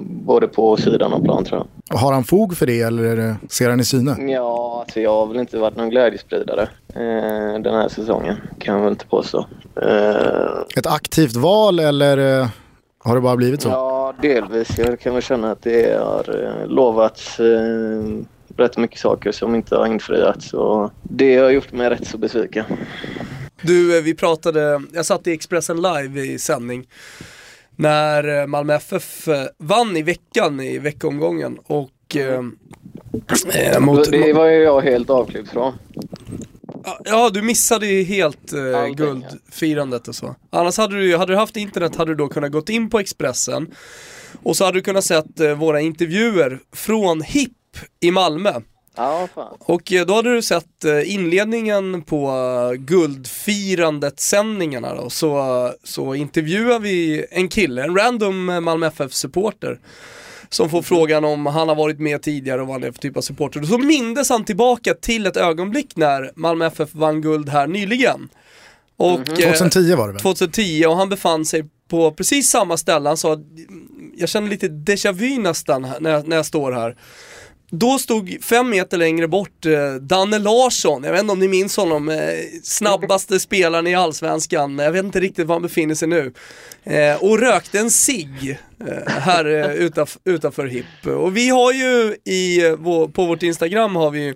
D: både på och sidan av plan tror jag.
A: Har han fog för det eller ser han i syne?
D: Ja, alltså jag har väl inte varit någon glädjespridare eh, den här säsongen. Kan jag väl inte påstå. Eh,
A: Ett aktivt val eller har det bara blivit så?
D: ja, delvis. Jag kan väl känna att det har lovats rätt mycket saker som inte har infriats. Och det har gjort mig rätt så besviken.
B: Du, eh, vi pratade, jag satt i Expressen live i sändning när eh, Malmö FF eh, vann i veckan i veckomgången och eh, eh, mot,
D: det var ju jag helt avklippt från.
B: Ja, du missade ju helt eh,
D: Allting,
B: guldfirandet och så. Annars hade du, hade du haft internet hade du då kunnat gått in på Expressen och så hade du kunnat sett eh, våra intervjuer från HIP i Malmö.
D: Ja, fan.
B: Och eh, då hade du sett eh, inledningen på eh, Guldfirandet-sändningarna då, så, så intervjuar vi en kille, en random Malmö FF-supporter som får frågan om han har varit med tidigare och vad han är för typ av supporter. Och så mindes han tillbaka till ett ögonblick när Malmö FF vann guld här nyligen. Och, eh,
A: 2010 var det väl?
B: 2010 och han befann sig på precis samma ställe. Han sa, jag känner lite déjà vu nästan när jag, när jag står här. Då stod fem meter längre bort eh, Danne Larsson, jag vet inte om ni minns honom, eh, snabbaste spelaren i Allsvenskan, jag vet inte riktigt var han befinner sig nu. Eh, och rökte en cigg eh, här eh, (laughs) utanf- utanför HIP. Och vi har ju i, eh, vår, på vårt Instagram har vi ju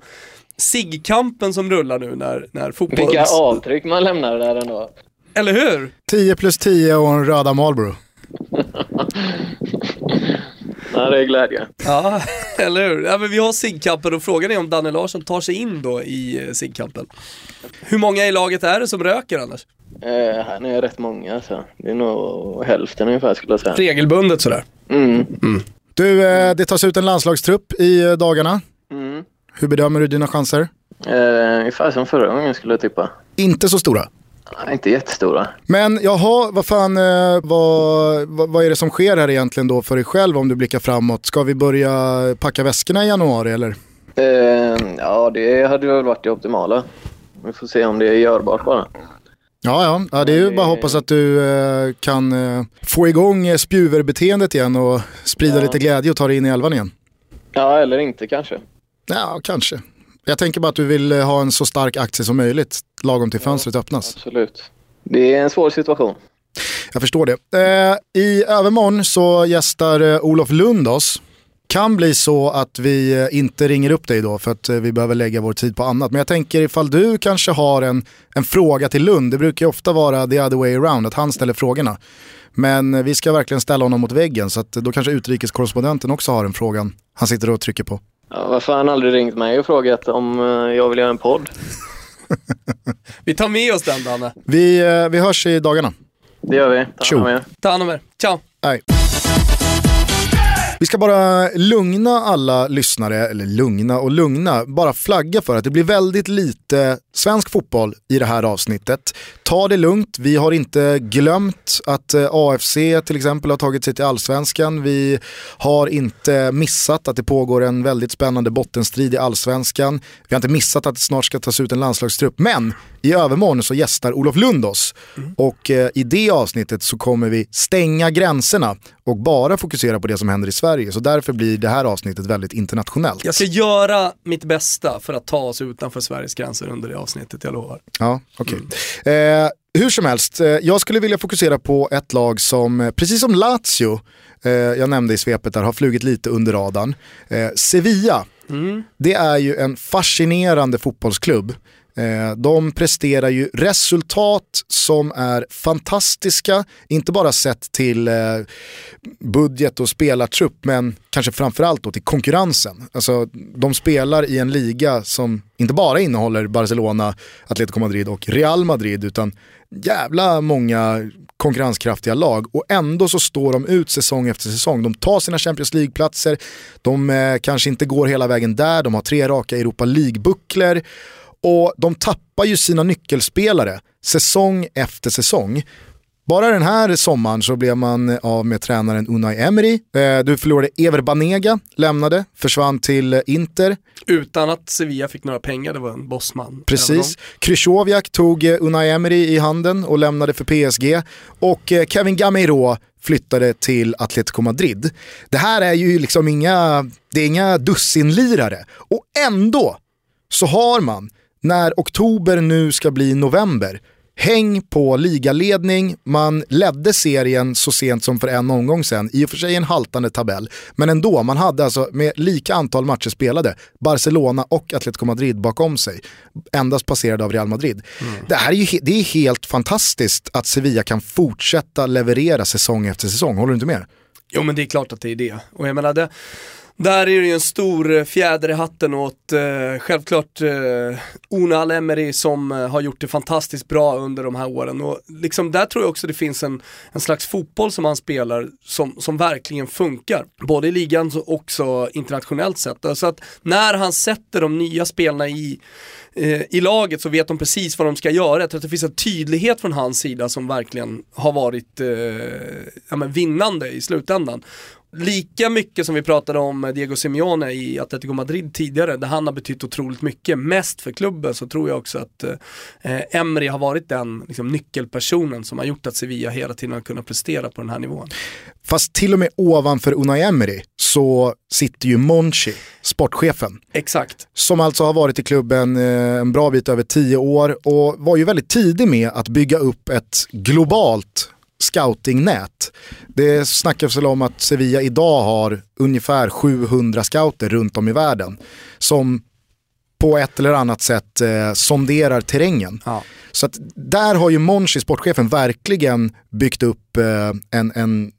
B: ciggkampen som rullar nu när, när
D: Vilka
B: fotbolls...
D: avtryck man lämnar där ändå.
B: Eller hur?
A: 10 plus 10 och en röda Marlboro. (laughs)
D: Ja, det är glädje.
B: Ja, (laughs) eller hur? Ja, men vi har ciggkampen och frågan är om Danne Larsson tar sig in då i eh, ciggkampen. Hur många i laget är det som röker annars?
D: Eh, här är rätt många alltså. Det är nog hälften ungefär skulle jag säga.
B: Regelbundet sådär.
D: Mm.
A: Du, eh, det tas ut en landslagstrupp i eh, dagarna.
D: Mm.
A: Hur bedömer du dina chanser?
D: Eh, ungefär som förra gången skulle jag tippa.
A: Inte så stora.
D: Nej, inte jättestora.
A: Men jaha, vad fan, eh, vad, vad, vad är det som sker här egentligen då för dig själv om du blickar framåt? Ska vi börja packa väskorna i januari eller?
D: Eh, ja, det hade väl varit det optimala. Vi får se om det är görbart bara.
A: Ja, ja, ja det är ju bara att hoppas att du eh, kan eh, få igång spjuverbeteendet igen och sprida
D: Ja.
A: lite glädje och ta dig in i elvan igen.
D: Ja, eller inte kanske.
A: Ja, kanske. Jag tänker bara att du vill eh, ha en så stark aktie som möjligt lagom till fönstret öppnas.
D: Absolut. Det är en svår situation.
A: Jag förstår det. Eh, I övermorgon så gästar eh, Olof Lund oss. Kan bli så att vi eh, inte ringer upp dig då för att vi behöver lägga vår tid på annat. Men jag tänker ifall du kanske har en, en fråga till Lund. Det brukar ju ofta vara the other way around, att han ställer frågorna. Men vi ska verkligen ställa honom mot väggen så att då kanske utrikeskorrespondenten också har en frågan han sitter och trycker på.
D: Ja, varför har han aldrig ringt mig och frågat om eh, jag vill göra en podd? (laughs)
B: Vi tar med oss den Danne.
A: Vi, eh, vi hörs i dagarna.
D: Det gör vi. Ta hand om er.
B: Ta hand om er. Ciao!
A: Hej. Vi ska bara lugna alla lyssnare, eller lugna och lugna, bara flagga för att det blir väldigt lite svensk fotboll i det här avsnittet. Ta det lugnt, vi har inte glömt att eh, AFC till exempel har tagit sig till allsvenskan. Vi har inte missat att det pågår en väldigt spännande bottenstrid i allsvenskan. Vi har inte missat att det snart ska tas ut en landslagstrupp. Men i övermorgon så gästar Olof Lund oss. Mm. Och eh, i det avsnittet så kommer vi stänga gränserna och bara fokusera på det som händer i Sverige. Så därför blir det här avsnittet väldigt internationellt.
B: Jag ska göra mitt bästa för att ta oss utanför Sveriges gränser under det avsnittet, jag lovar.
A: Ja, okej. Okay. Mm. Eh, hur som helst, eh, jag skulle vilja fokusera på ett lag som, eh, precis som Lazio, eh, jag nämnde i svepet där, har flugit lite under radarn. Eh, Sevilla, mm. det är ju en fascinerande fotbollsklubb Eh, de presterar ju resultat som är fantastiska, inte bara sett till eh, budget och spelartrupp, men kanske framförallt då till konkurrensen. Alltså, de spelar i en liga som inte bara innehåller Barcelona, Atletico Madrid och Real Madrid, utan jävla många konkurrenskraftiga lag och ändå så står de ut säsong efter säsong. De tar sina Champions League-platser, de eh, kanske inte går hela vägen där, de har tre raka Europa League-bucklor och de tappar ju sina nyckelspelare säsong efter säsong. Bara den här sommaren så blev man av med tränaren Unai Emery. Eh, du förlorade Ever Banega, lämnade, försvann till Inter.
B: Utan att Sevilla fick några pengar, det var en bossman.
A: Precis. Krychowiak tog eh, Unai Emery i handen och lämnade för PSG. Och eh, Kevin Gameiro flyttade till Atletico Madrid. Det här är ju liksom inga, det är inga dussinlirare. Och ändå så har man när oktober nu ska bli november, häng på ligaledning, man ledde serien så sent som för en omgång sedan, i och för sig en haltande tabell, men ändå, man hade alltså med lika antal matcher spelade, Barcelona och Atletico Madrid bakom sig, endast passerade av Real Madrid. Mm. Det här är ju det är helt fantastiskt att Sevilla kan fortsätta leverera säsong efter säsong, håller du inte med?
B: Jo men det är klart att det är det. Och jag menar det, där är det ju en stor eh, fjäder i hatten åt eh, självklart eh, Ona Al som eh, har gjort det fantastiskt bra under de här åren. Och liksom där tror jag också det finns en, en slags fotboll som han spelar som, som verkligen funkar. Både i ligan och också internationellt sett. Så att när han sätter de nya spelarna i eh, i laget så vet de precis vad de ska göra. Jag tror att det finns en tydlighet från hans sida som verkligen har varit eh, ja, vinnande i slutändan lika mycket som vi pratade om Diego Simeone i Atletico Madrid tidigare, där han har betytt otroligt mycket, mest för klubben, så tror jag också att eh, Emri har varit den liksom, nyckelpersonen som har gjort att Sevilla hela tiden har kunnat prestera på den här nivån.
A: Fast till och med ovanför Unai Emery så sitter ju Monchi, sportchefen.
B: Exakt.
A: Som alltså har varit i klubben eh, en bra bit över tio år och var ju väldigt tidig med att bygga upp ett globalt scoutingnät. Det snackas väl om att Sevilla idag har ungefär 700 scouter runt om i världen som på ett eller annat sätt eh, sonderar terrängen. Ja. Så att där har ju Monchi, sportchefen, verkligen byggt upp eh, en, en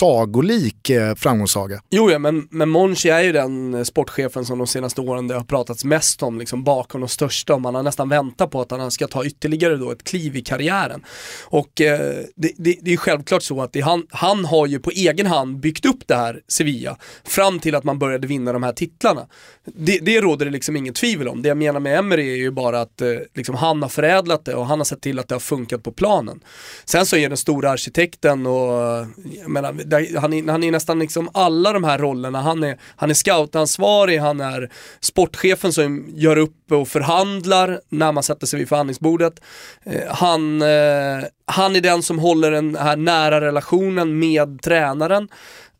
A: sagolik eh, framgångssaga.
B: Jo, ja, men, men Monchi är ju den eh, sportchefen som de senaste åren det har pratats mest om, liksom bakom de största och man har nästan väntat på att han ska ta ytterligare då ett kliv i karriären. Och eh, det, det, det, är självklart så att han, han har ju på egen hand byggt upp det här Sevilla fram till att man började vinna de här titlarna. Det, det råder det liksom inget tvivel om. Det jag menar med Emery är ju bara att eh, liksom han har förädlat det och han har sett till att det har funkat på planen. Sen så är den stora arkitekten och eh, menar, där, han, är, han är nästan liksom alla de här rollerna. Han är, han är scoutansvarig, han är sportchefen som gör upp och förhandlar när man sätter sig vid förhandlingsbordet. Eh, han, eh, han är den som håller den här nära relationen med tränaren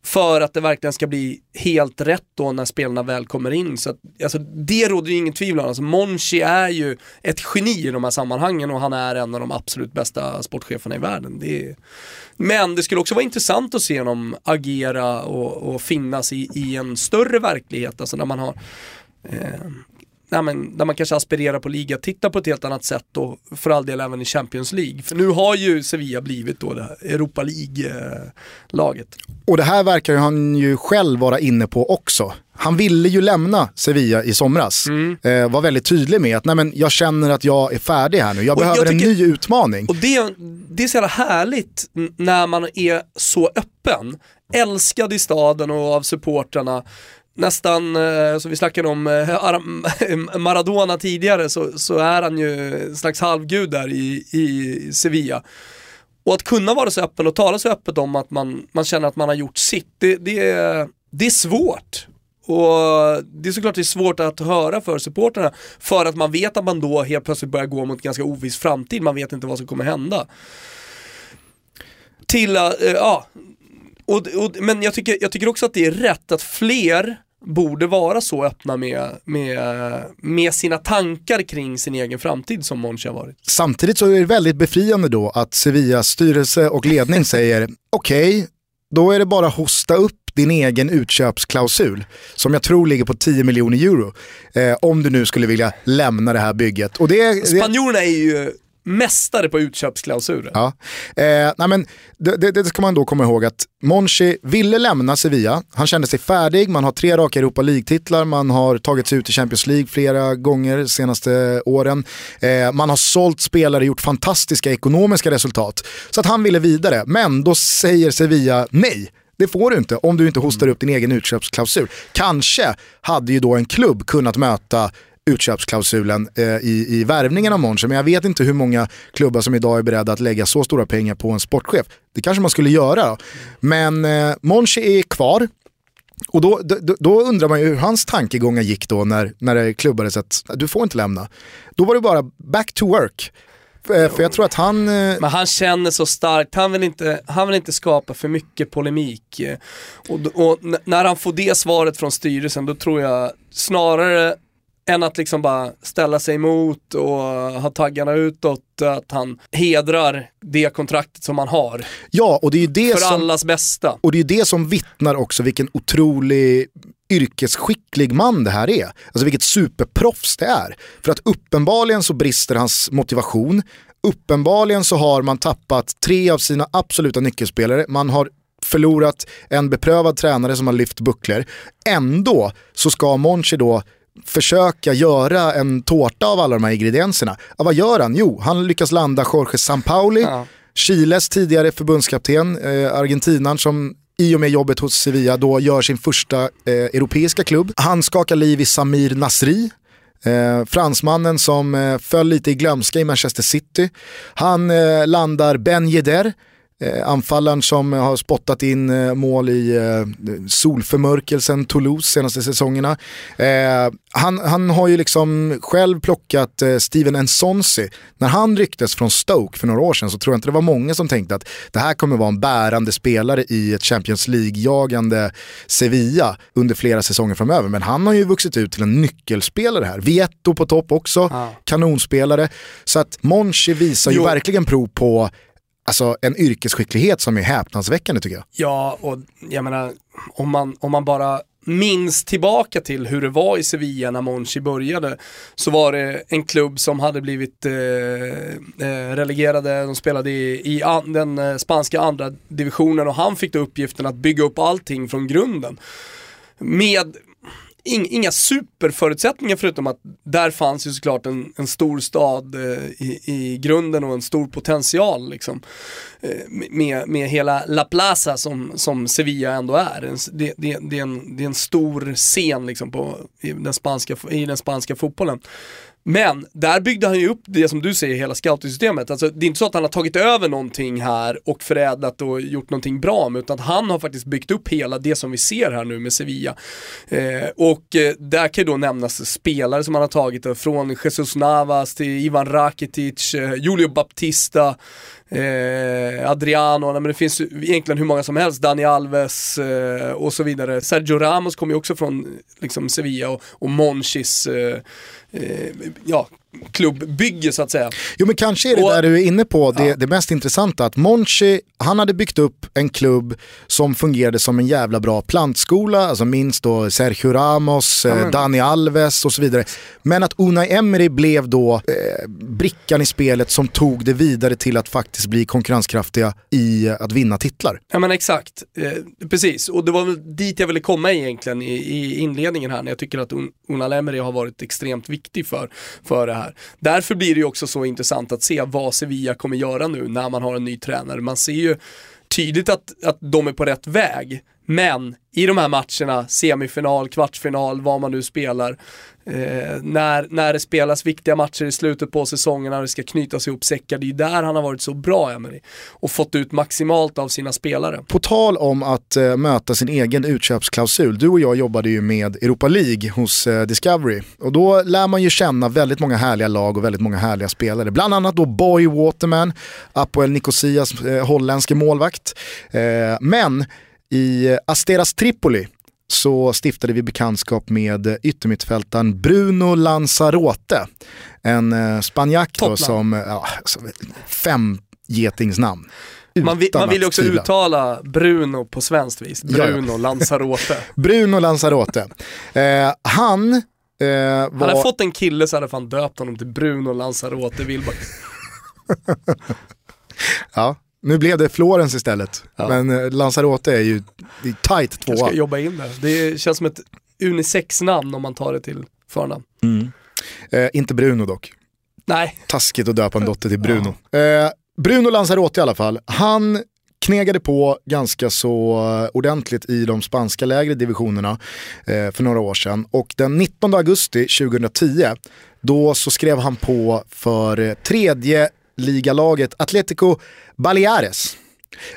B: för att det verkligen ska bli helt rätt då när spelarna väl kommer in. Så att, alltså, det råder ju ingen tvivel om. Alltså, Monchi är ju ett geni i de här sammanhangen och han är en av de absolut bästa sportcheferna i världen. Det är... Men det skulle också vara intressant att se honom agera och, och finnas i, i en större verklighet, alltså när man har eh, nej men, där man kanske aspirerar på liga, titta på ett helt annat sätt och för all del även i Champions League. För nu har ju Sevilla blivit då det Europa League-laget.
A: Och det här verkar han ju själv vara inne på också. Han ville ju lämna Sevilla i somras. Mm. Eh, var väldigt tydlig med att Nej, men jag känner att jag är färdig här nu, jag och behöver jag tycker, en ny utmaning.
B: Och det, det är så jävla härligt när man är så öppen älskad i staden och av supportrarna. Nästan, eh, som vi snackade om eh, (laughs) (laughs) Maradona tidigare, så, så är han ju en slags halvgud där i, i Sevilla. Och att kunna vara så öppen och tala så öppet om att man, man känner att man har gjort sitt, det, det, är, det är svårt. Och det är såklart det är svårt att höra för supporterna för att man vet att man då helt plötsligt börjar gå mot en ganska oviss framtid, man vet inte vad som kommer hända. Till, eh, ja, och, och, men jag tycker, jag tycker också att det är rätt att fler borde vara så öppna med, med, med sina tankar kring sin egen framtid som Monchi har varit.
A: Samtidigt så är det väldigt befriande då att Sevillas styrelse och ledning (laughs) säger okej, okay, då är det bara hosta upp din egen utköpsklausul som jag tror ligger på 10 miljoner euro. Eh, om du nu skulle vilja lämna det här bygget. Och det,
B: Spanjorerna är ju mästare på utköpsklausuler.
A: Ja. Eh, nej men, det, det, det, ska man då komma ihåg att Monchi ville lämna Sevilla. Han kände sig färdig, man har tre raka Europa League-titlar, man har tagit sig ut i Champions League flera gånger de senaste åren. Eh, man har sålt spelare, gjort fantastiska ekonomiska resultat. Så att han ville vidare, men då säger Sevilla nej. Det får du inte om du inte hostar upp din egen utköpsklausul. Kanske hade ju då en klubb kunnat möta utköpsklausulen eh, i, i värvningen av Monchi. Men jag vet inte hur många klubbar som idag är beredda att lägga så stora pengar på en sportchef. Det kanske man skulle göra. Då. Men eh, Monchi är kvar. Och då, då, då, undrar man ju hur hans tankegångar gick då när, när det klubbades att du får inte lämna. Då var det bara back to work. Eh, för, jag tror att han... Eh,
B: men han känner så starkt, han vill inte, han vill inte skapa för mycket polemik. Och, och när han får det svaret från styrelsen då tror jag snarare än att liksom bara ställa sig emot och ha taggarna utåt, att han hedrar det kontraktet som han har.
A: Ja, och det är ju det
B: För
A: som,
B: allas bästa.
A: Och det är det som vittnar också vilken otrolig yrkesskicklig man det här är. Alltså vilket superproffs det är. För att uppenbarligen så brister hans motivation. Uppenbarligen så har man tappat tre av sina absoluta nyckelspelare. Man har förlorat en beprövad tränare som har lyft bucklor. Ändå så ska Monchi då försöka göra en tårta av alla de här ingredienserna. Ja, vad gör han? Jo, han lyckas landa Jorge Sampaoli, ja. Chiles tidigare förbundskapten, eh, argentinaren som i och med jobbet hos Sevilla då gör sin första eh, europeiska klubb. Han skakar liv i Samir Nasri, Eh, fransmannen som eh, föll lite i glömska i Manchester City. Han eh, landar Ben Yedder, eh, anfallaren som har spottat in eh, mål i eh, solförmörkelsen Toulouse senaste säsongerna. Han, han har ju liksom själv plockat Steven Ensonsi. När han rycktes från Stoke för några år sedan så tror jag inte det var många som tänkte att det här kommer vara en bärande spelare i ett Champions League-jagande Sevilla under flera säsonger framöver. Men han har ju vuxit ut till en nyckelspelare här. Vietto på topp också, ja. kanonspelare. Så att Monchi visar jo. ju verkligen prov på alltså, en yrkesskicklighet som är häpnadsväckande tycker jag.
B: Ja, och jag menar, om man, om man bara minns tillbaka till hur det var i Sevilla när Monchi började så var det en klubb som hade blivit eh, eh relegerade, de spelade i, i an, den eh, spanska andra divisionen och han fick då uppgiften att bygga upp allting från grunden. Med inga superförutsättningar förutom att där fanns ju såklart en, en stor stad eh, i, i, grunden och en stor potential liksom. Eh, med, med hela La Plaza som, som Sevilla ändå är. Det, det, det, är en, det är en stor scen liksom på, i, den spanska, i den spanska fotbollen. Men där byggde han ju upp det som du säger, hela scoutingsystemet. Alltså, det är inte så att han har tagit över någonting här och förädlat och gjort någonting bra med, utan han har faktiskt byggt upp hela det som vi ser här nu med Sevilla. Eh, och eh, där kan ju då nämnas spelare som han har tagit, från Jesus Navas till Ivan Rakitic, eh, Julio Baptista, Eh, Adriano, men det finns egentligen hur många som helst, Dani Alves eh, och så vidare. Sergio Ramos kommer ju också från liksom, Sevilla och, och Monchis eh, eh, ja, klubbbygge så att säga.
A: Jo men kanske är det och, där du är inne på det, ja. det mest intressanta, att Monchi, han hade byggt upp en klubb som fungerade som en jävla bra plantskola, alltså minst då Sergio Ramos, eh, mm. Dani Alves och så vidare. Men att Unai Emery blev då eh, brickan i spelet som tog det vidare till att faktiskt bli konkurrenskraftiga i att vinna titlar.
B: Ja men exakt, eh, precis. Och det var väl dit jag ville komma egentligen i, i inledningen här, när jag tycker att Un Unai Emery har varit extremt viktig för, för det här här. Därför blir det ju också så intressant att se vad Sevilla kommer göra nu när man har en ny tränare. Man ser ju tydligt att, att de är på rätt väg. Men i de här matcherna, semifinal, kvartsfinal, vad man nu spelar, eh, när, när det spelas viktiga matcher i slutet på säsongen, när det ska knytas ihop säckar, det är ju där han har varit så bra, Emery. Och fått ut maximalt av sina spelare.
A: På tal om att eh, möta sin egen utköpsklausul, du och jag jobbade ju med Europa League hos eh, Discovery. Och då lär man ju känna väldigt många härliga lag och väldigt många härliga spelare. Bland annat då Boy Waterman, Apoel Nicosias eh, holländske målvakt. Eh, men i eh, Asteras Tripoli så stiftade vi bekantskap med yttermittfältaren Bruno Lanzarote. En eh, spanjack då som, ja, alltså, fem getingsnamn.
B: Man,
A: Utan
B: man vill ju också
A: tvivla.
B: uttala Bruno på svenskt vis.
A: Ja.
B: Bruno Lanzarote. (laughs)
A: Bruno Lanzarote. Eh, han eh, var...
B: Han hade fått en kille så hade fan döpt honom till Bruno Lanzarote Wilbach. (laughs)
A: Ja, nu blev det Florens istället.
B: Ja.
A: Men eh, Lanzarote är ju det är tight
B: Jag
A: tvåa.
B: ska jobba in det. Det känns som ett unisex-namn om man tar det till förnamn.
A: Eh, inte Bruno dock.
B: Nej,
A: Taskigt att döpa en dotter till (laughs) Bruno. Eh, Bruno Lanzarote i alla fall, han knegade på ganska så ordentligt i de spanska lägre divisionerna eh, för några år sedan. Och den 19 augusti 2010, då så skrev han på för eh, tredje ligalaget Atletico Baleares.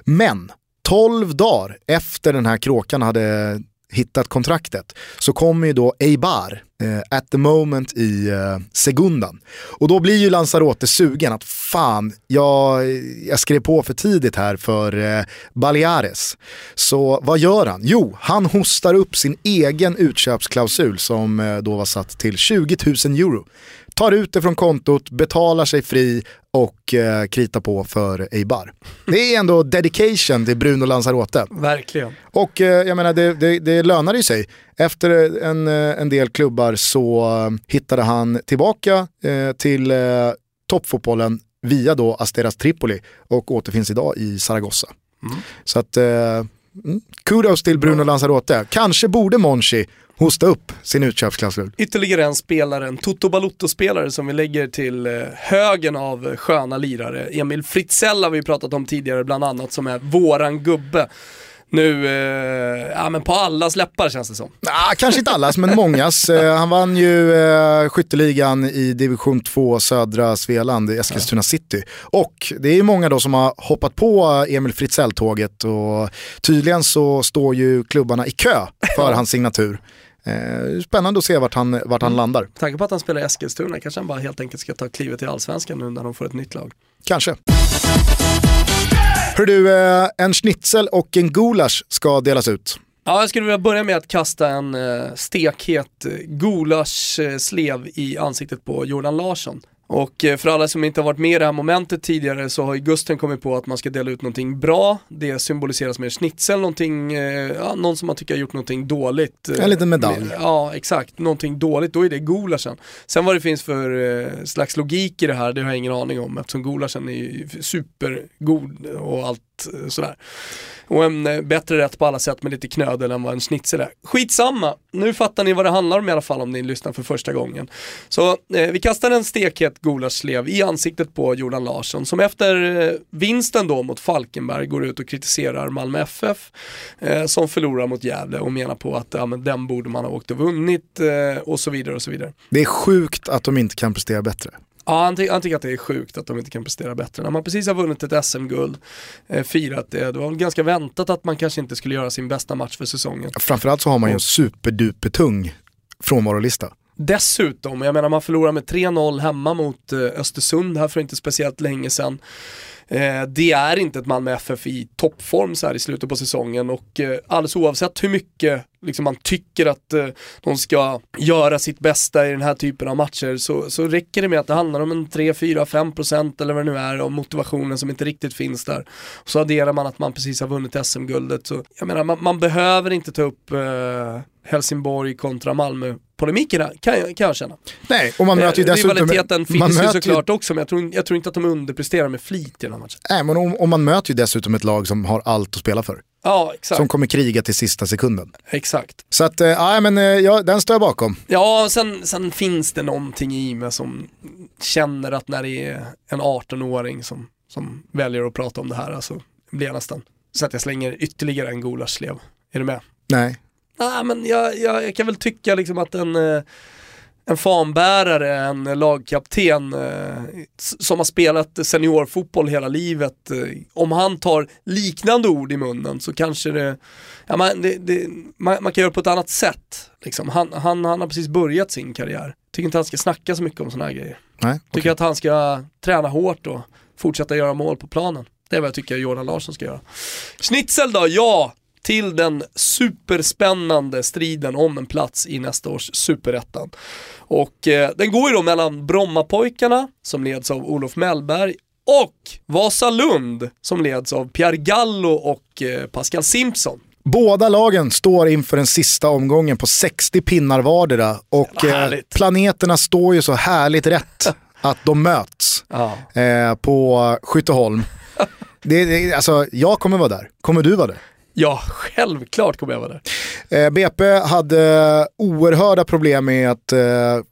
A: Men 12 dagar efter den här kråkan hade hittat kontraktet så kommer ju då Eibar eh, at the moment i eh, segundan. Och då blir ju Lanzarote sugen att fan, jag, jag skrev på för tidigt här för eh, Baleares. Så vad gör han? Jo, han hostar upp sin egen utköpsklausul som eh, då var satt till 20 000 euro. Tar ut det från kontot, betalar sig fri och eh, kritar på för Eibar. Det är ändå dedication till Bruno Lanzarote.
B: verkligen.
A: Och eh, jag menar det, det, det lönar ju sig. Efter en, eh, en del klubbar så eh, hittade han tillbaka eh, till eh, toppfotbollen via då Asteras Tripoli och återfinns idag i Zaragoza. Så att, eh, mm, kudos till Bruno Lanzarote. Kanske borde Monchi hosta upp sin utköpsklausul.
B: Ytterligare en spelare, en Toto Balutto-spelare som vi lägger till eh, högen av sköna lirare. Emil Fritzell har vi pratat om tidigare bland annat som är våran gubbe. Nu, eh, ja men på allas läppar känns det som.
A: Ah, kanske inte allas, men mångas. (laughs) Eh, han vann ju eh, skytteligan i division 2 södra Svealand Eskilstuna city. Och det är ju många då som har hoppat på Emil Fritzell-tåget och tydligen så står ju klubbarna i kö för hans signatur. Eh, spännande att se vart han, vart han landar.
B: Med tanke på att han spelar i Eskilstuna kanske han bara helt enkelt ska ta klivet till allsvenskan nu när de får ett nytt lag.
A: Kanske. Hör du, eh, en schnitzel och en gulasch ska delas ut.
B: Ja, jag skulle vilja börja med att kasta en eh, stekhet eh, gulaschslev i ansiktet på Jordan Larsson. Och eh, för alla som inte har varit med i det här momentet tidigare så har ju Gusten kommit på att man ska dela ut någonting bra. Det symboliseras med schnitzel, någonting, eh, ja, någon som man tycker har gjort någonting dåligt. eh,
A: En liten medalj.
B: Ja, exakt. Någonting dåligt, då är det gulaschen. Sen vad det finns för slags logik i det här, det har jag ingen aning om eftersom gulaschen är ju supergod och allt sådär. Och en bättre rätt på alla sätt med lite knödel än vad en schnitzel är. Skitsamma, nu fattar ni vad det handlar om i alla fall om ni lyssnar för första gången. Så eh, vi kastar en stekhet gulaschslev i ansiktet på Jordan Larsson som efter eh, vinsten då mot Falkenberg går ut och kritiserar Malmö FF eh, som förlorar mot Gävle och menar på att ja, men den borde man ha åkt och vunnit eh, och så vidare och så vidare.
A: Det är sjukt att de inte kan prestera bättre.
B: Ja, han, ty- han tycker att det är sjukt att de inte kan prestera bättre. När man precis har vunnit ett SM-guld, eh, firat det, det var väl ganska väntat att man kanske inte skulle göra sin bästa match för säsongen.
A: Framförallt så har man ju en superdupertung frånvarolista.
B: Dessutom, jag menar man förlorar med 3-0 hemma mot eh, Östersund här för inte speciellt länge sedan. Eh, det är inte ett Malmö FF i toppform så här i slutet på säsongen och eh, alldeles oavsett hur mycket liksom, man tycker att de ska göra sitt bästa i den här typen av matcher så, så räcker det med att det handlar om en 3, 4, 5% eller vad det nu är av motivationen som inte riktigt finns där. Och så adderar man att man precis har vunnit SM-guldet. Så, jag menar, man, man behöver inte ta upp eh, Helsingborg kontra Malmö polemikerna kan jag, kan jag känna.
A: Nej, och man möter ju
B: Eh,
A: dessutom...
B: Rivaliteten finns ju såklart också men jag tror, jag tror inte att de underpresterar med flit i den här matchen.
A: Nej, men om, om man möter ju dessutom ett lag som har allt att spela för.
B: Ja, exakt.
A: Som kommer kriga till sista sekunden.
B: exakt.
A: Så att, ja men eh, ja, den står jag bakom.
B: Ja, sen, sen finns det någonting i mig som känner att när det är en 18-åring som, som väljer att prata om det här, alltså blir jag nästan Så att jag slänger ytterligare en gulaschslev. Är du med?
A: Nej.
B: Nej men jag, jag, jag kan väl tycka liksom att en, eh, en fanbärare, en lagkapten eh, som har spelat seniorfotboll hela livet, eh, om han tar liknande ord i munnen så kanske det, ja, man, det, det man, man kan göra det på ett annat sätt. Liksom. Han, han, han har precis börjat sin karriär. Tycker inte han ska snacka så mycket om sådana här grejer.
A: Nej.
B: Tycker att han ska träna hårt och fortsätta göra mål på planen. Det är vad jag tycker Jordan Larsson ska göra. Schnitzel då? Ja, till den superspännande striden om en plats i nästa års superettan. Och eh, den går ju då mellan Brommapojkarna, som leds av Olof Mellberg, och Vasalund, som leds av Pierre Gallo och eh, Pascal Simpson.
A: Båda lagen står inför den sista omgången på 60 pinnar vardera och eh, planeterna står ju så härligt rätt (laughs) att de möts
B: Ja.
A: eh, på Skytteholm. Det, det, alltså, jag kommer vara där. Kommer du vara där?
B: Ja, självklart kommer jag vara där.
A: Eh, BP hade oerhörda problem med att eh,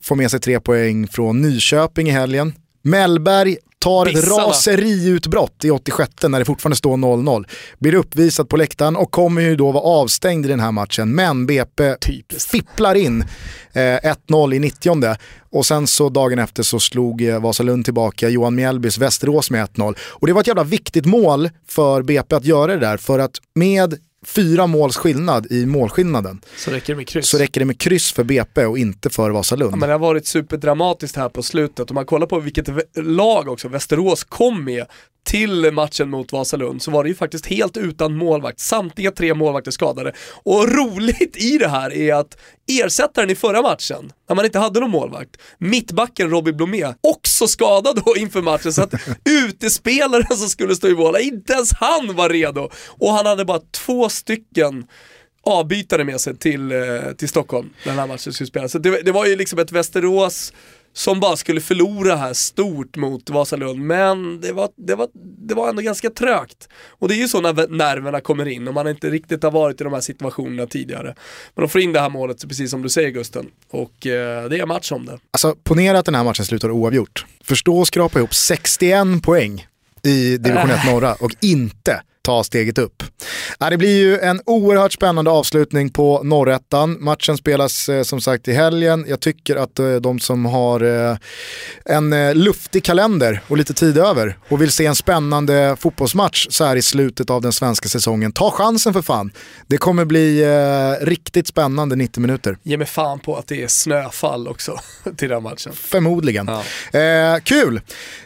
A: få med sig tre poäng från Nyköping i helgen. Mellberg tar ett
B: Bissarna.
A: raseriutbrott i 86 när det fortfarande står 0-0. Blir uppvisad på läktaren och kommer ju då vara avstängd i den här matchen. Men BP
B: Typiskt.
A: fipplar in eh, 1-0 i 90 och sen så dagen efter så slog eh, Vasalund tillbaka Johan Mjällbys Västerås med 1-0. Och det var ett jävla viktigt mål för BP att göra det där för att med fyra måls skillnad i målskillnaden
B: Så räcker det med kryss.
A: så räcker det med kryss för BP och inte för Vasalund.
B: Ja, men det har varit superdramatiskt här på slutet. Om man kollar på vilket lag också Västerås kom med till matchen mot Vasalund så var det ju faktiskt helt utan målvakt. Samtliga tre målvakter skadade. Och roligt i det här är att ersättaren i förra matchen, när man inte hade någon målvakt, mittbacken Robin Blomé, också skadad då inför matchen. Så att (laughs) utespelaren som skulle stå i mål, inte ens han var redo. Och han hade bara två stycken avbytare med sig till, eh, till Stockholm när den här matchen skulle spelas. Så det, det var ju liksom ett Västerås som bara skulle förlora här stort mot Vasalund, men det var, det var, det var ändå ganska trögt. Och det är ju så när nerverna kommer in och man inte riktigt har varit i de här situationerna tidigare. Men de får in det här målet, precis som du säger Gusten, och eh, det är match om det.
A: Alltså ponera att den här matchen slutar oavgjort. Förstå att skrapa ihop 61 poäng i division 1 norra och inte ta steget upp. Ja, det blir ju en oerhört spännande avslutning på norrättan. Matchen spelas eh, som sagt i helgen. Jag tycker att eh, de som har eh, en luftig kalender och lite tid över och vill se en spännande fotbollsmatch så här i slutet av den svenska säsongen, ta chansen för fan. Det kommer bli riktigt spännande 90 minuter.
B: Ge mig fan på att det är snöfall också (laughs) till den matchen.
A: Förmodligen.
B: Ja.
A: Eh, kul!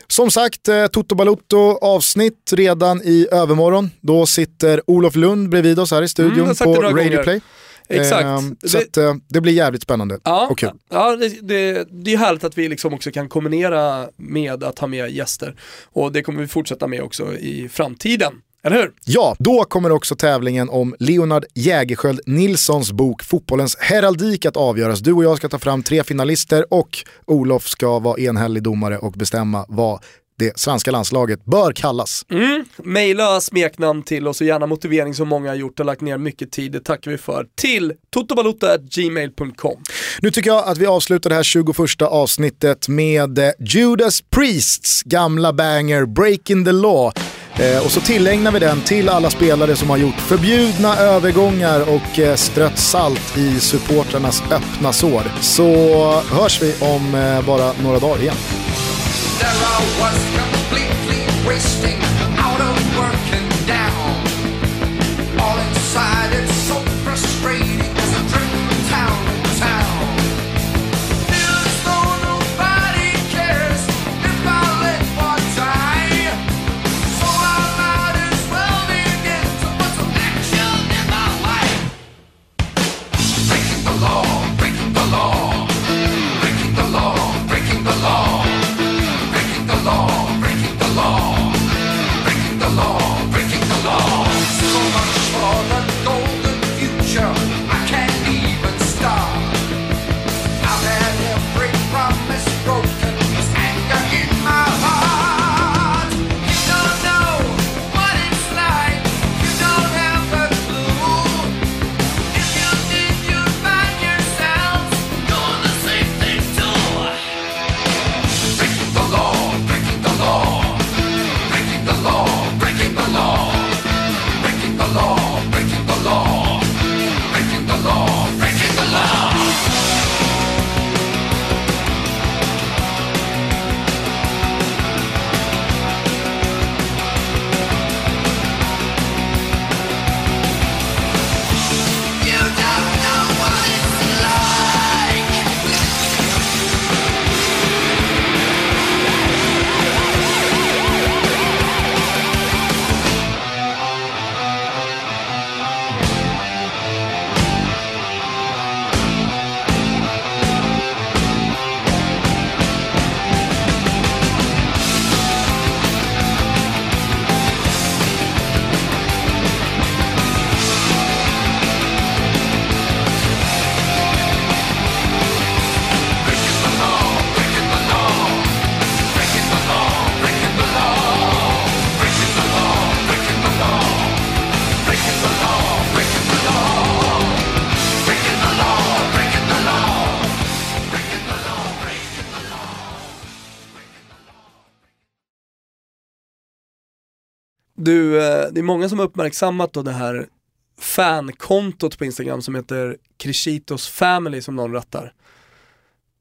A: Som sagt, eh, Toto Balotto avsnitt redan i övermorgon. Då sitter Olof Lund bredvid oss här i
B: Mm,
A: studion
B: sagt
A: på Radio
B: gånger.
A: Play.
B: Exakt.
A: Eh, så
B: Det-
A: att, det blir jävligt spännande
B: Ja,
A: och kul.
B: ja det, det, det är härligt att vi liksom också kan kombinera med att ha med gäster. Och det kommer vi fortsätta med också i framtiden. Eller hur?
A: Ja, då kommer också tävlingen om Leonard Jägerskiöld Nilssons bok Fotbollens heraldik att avgöras. Du och jag ska ta fram tre finalister och Olof ska vara enhällig domare och bestämma vad det svenska landslaget bör kallas.
B: Mm. Maila smeknamn till oss och gärna motivering som många har gjort och lagt ner mycket tid. Det tackar vi för. Till totobalota.gmail.com.
A: Nu tycker jag att vi avslutar det här 21 avsnittet med eh, Judas Priests gamla banger Breaking the Law. Eh, och så tillägnar vi den till alla spelare som har gjort förbjudna övergångar och eh, strött salt i supportrarnas öppna sår. Så hörs vi om eh, bara några dagar igen.
B: Det är många som har uppmärksammat då det här fankontot på Instagram som heter Krishitos Family som någon rattar.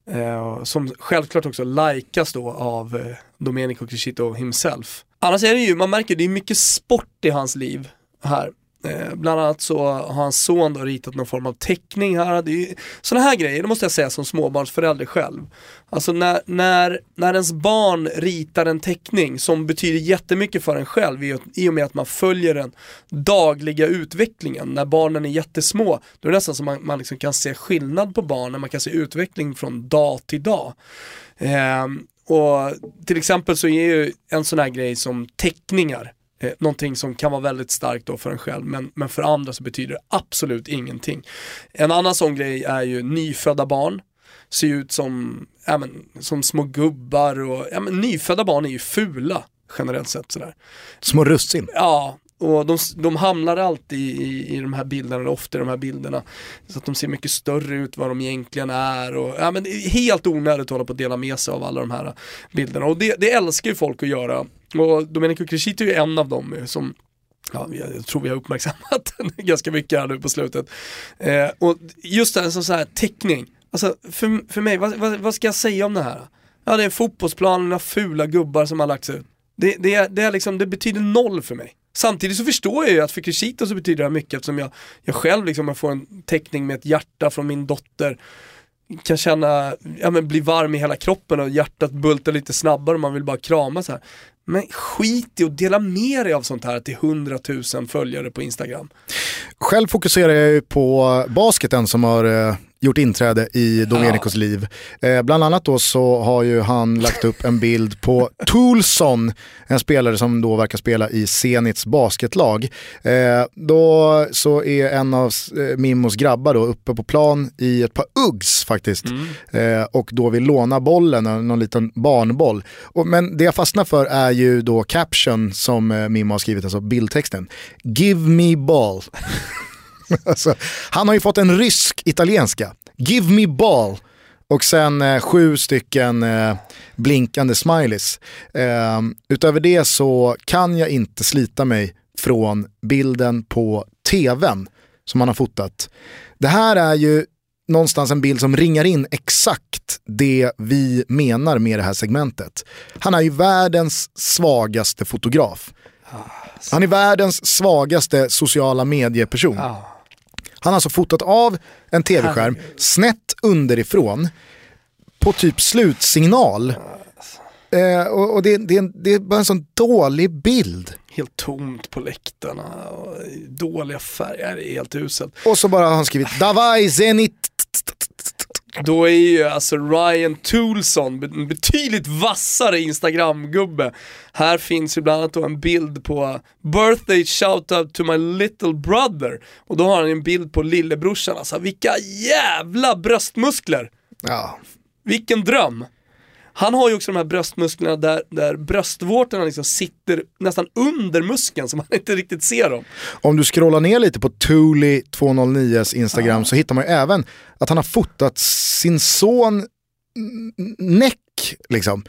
B: Eh, som självklart också likas då av eh, Domenico Crescito himself. Annars är det ju, man märker det är mycket sport i hans liv här. Eh, bland annat så har hans son då ritat någon form av teckning här. Det är ju, sådana här grejer, det måste jag säga som småbarnsförälder själv. Alltså när, när, när ens barn ritar en teckning som betyder jättemycket för en själv i, och med att man följer den dagliga utvecklingen. När barnen är jättesmå, då är det nästan som man, man liksom kan se skillnad på barnen, man kan se utveckling från dag till dag. Eh, och till exempel så är ju en sån här grej som teckningar eh, någonting som kan vara väldigt starkt då för en själv men, men för andra så betyder det absolut ingenting. En annan sån grej är ju nyfödda barn, ser ut som, ja, men, som små gubbar och ja, men, nyfödda barn är ju fula generellt sett sådär.
A: Små russin.
B: Ja, och de, de hamnar alltid i, i de här bilderna, eller ofta i de här bilderna. Så att de ser mycket större ut vad de egentligen är. Och, ja, men det är helt onödigt att hålla på att dela med sig av alla de här bilderna. Och det, det älskar ju folk att göra. Och Domenico Crescito är ju en av dem eh, som Ja, jag tror vi har uppmärksammat (laughs) ganska mycket här nu på slutet. Eh, och just det här, som så här teckning, alltså för, för mig, vad, vad, vad ska jag säga om det här? Ja det är en fotbollsplan, några fula gubbar som har lagts ut. Det, det, det, är liksom, det betyder noll för mig. Samtidigt så förstår jag ju att för Crescito så betyder det här mycket eftersom jag, jag själv liksom jag får en teckning med ett hjärta från min dotter kan känna, ja men bli varm i hela kroppen och hjärtat bultar lite snabbare och man vill bara krama så här. Men skit i att dela med dig av sånt här till 100 000 följare på Instagram.
A: Själv fokuserar jag ju på basketen som har eh, gjort inträde i Domenicos liv. Eh, bland annat då så har ju han lagt upp en bild på (laughs) Toulson, en spelare som då verkar spela i Zenits basketlag. Eh, då så är en av eh, Mimmos grabbar då uppe på plan i ett par Uggs faktiskt. Eh, och då vill låna bollen, någon liten barnboll. Och, men det jag fastnar för är ju då caption som eh, Mimmo har skrivit, alltså bildtexten. Give me ball. (laughs) (laughs) alltså, han har ju fått en rysk italienska. Give me ball. Och sen eh, sju stycken eh, blinkande smileys. Eh, utöver det så kan jag inte slita mig från bilden på tvn som han har fotat. Det här är ju någonstans en bild som ringar in exakt det vi menar med det här segmentet. Han är ju världens svagaste fotograf. Han är världens svagaste sociala medieperson. Han har alltså fotat av en tv-skärm snett underifrån på typ slutsignal. Eh, och och det, det, det är bara en sån dålig bild.
B: Helt tomt på läktarna, och dåliga färger, det är helt uselt.
A: Och så bara har han skrivit Davai Zenit.
B: Då är ju alltså Ryan Toulson en betydligt vassare Instagram-gubbe. Här finns ju bland annat då en bild på birthday shoutout to my little brother. Och då har han en bild på lillebrorsan, alltså vilka jävla bröstmuskler!
A: Ja.
B: Vilken dröm! Han har ju också de här bröstmusklerna där, där bröstvårtorna liksom sitter nästan under muskeln så man inte riktigt ser dem.
A: Om du scrollar ner lite på Thuli 209s Instagram så hittar man ju även att han har fotat sin son näck. Liksom.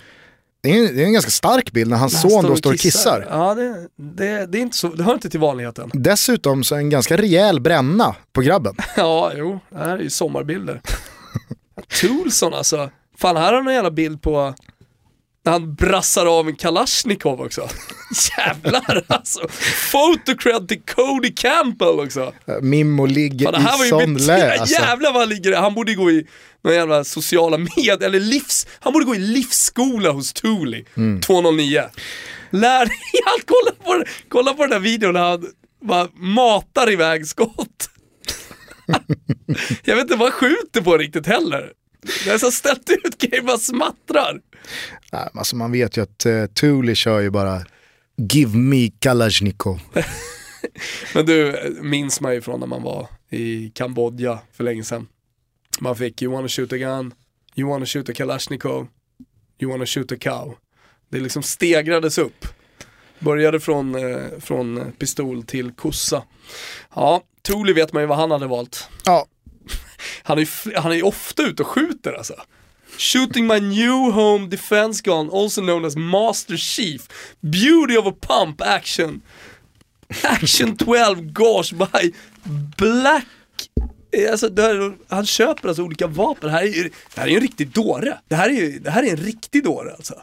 A: Det, är, det är en ganska stark bild när hans
B: Han
A: son då står och kissar.
B: Ja, det, det, det, är inte så, det hör inte till vanligheten.
A: Dessutom så en ganska rejäl bränna på grabben. (laughs)
B: Ja, jo, det här är ju sommarbilder. (laughs) Toulson alltså. Fan, här har han en jävla bild på när han brassar av en Kalashnikov också. (laughs) Jävlar alltså. Photocred till Cody Campbell också.
A: Mimmo ligger
B: Fan,
A: i sån (laughs) lä. Alltså.
B: jävlar vad han ligger Han borde gå i någon jävla sociala med eller livs, han borde gå i livsskola hos Thule, 209. Lär dig allt, kolla på, kolla på den där videon när han bara matar iväg skott. (laughs) Jag vet inte vad han skjuter på riktigt heller. Det är så ställt ut grejer, bara smattrar.
A: Nej, alltså man vet ju att uh, Thule kör ju bara Give me Kalashnikov. (laughs)
B: Men du, minns man ju från när man var i Kambodja för länge sedan. Man fick you wanna shoot a gun, you wanna shoot a kalashnikov, you wanna shoot a cow. Det liksom stegrades upp. Började från, eh, från pistol till kossa. Ja, Thule vet man ju vad han hade valt.
A: Ja,
B: han är han är ofta ute och skjuter alltså. Shooting my new home defense gun, also known as Master Chief. Beauty of a pump action. Action 12 gosh by Black eh, Alltså, här, han köper alltså olika vapen, det här är ju det här är ju en riktig dåre. Det här är ju det här är en riktig dåre alltså.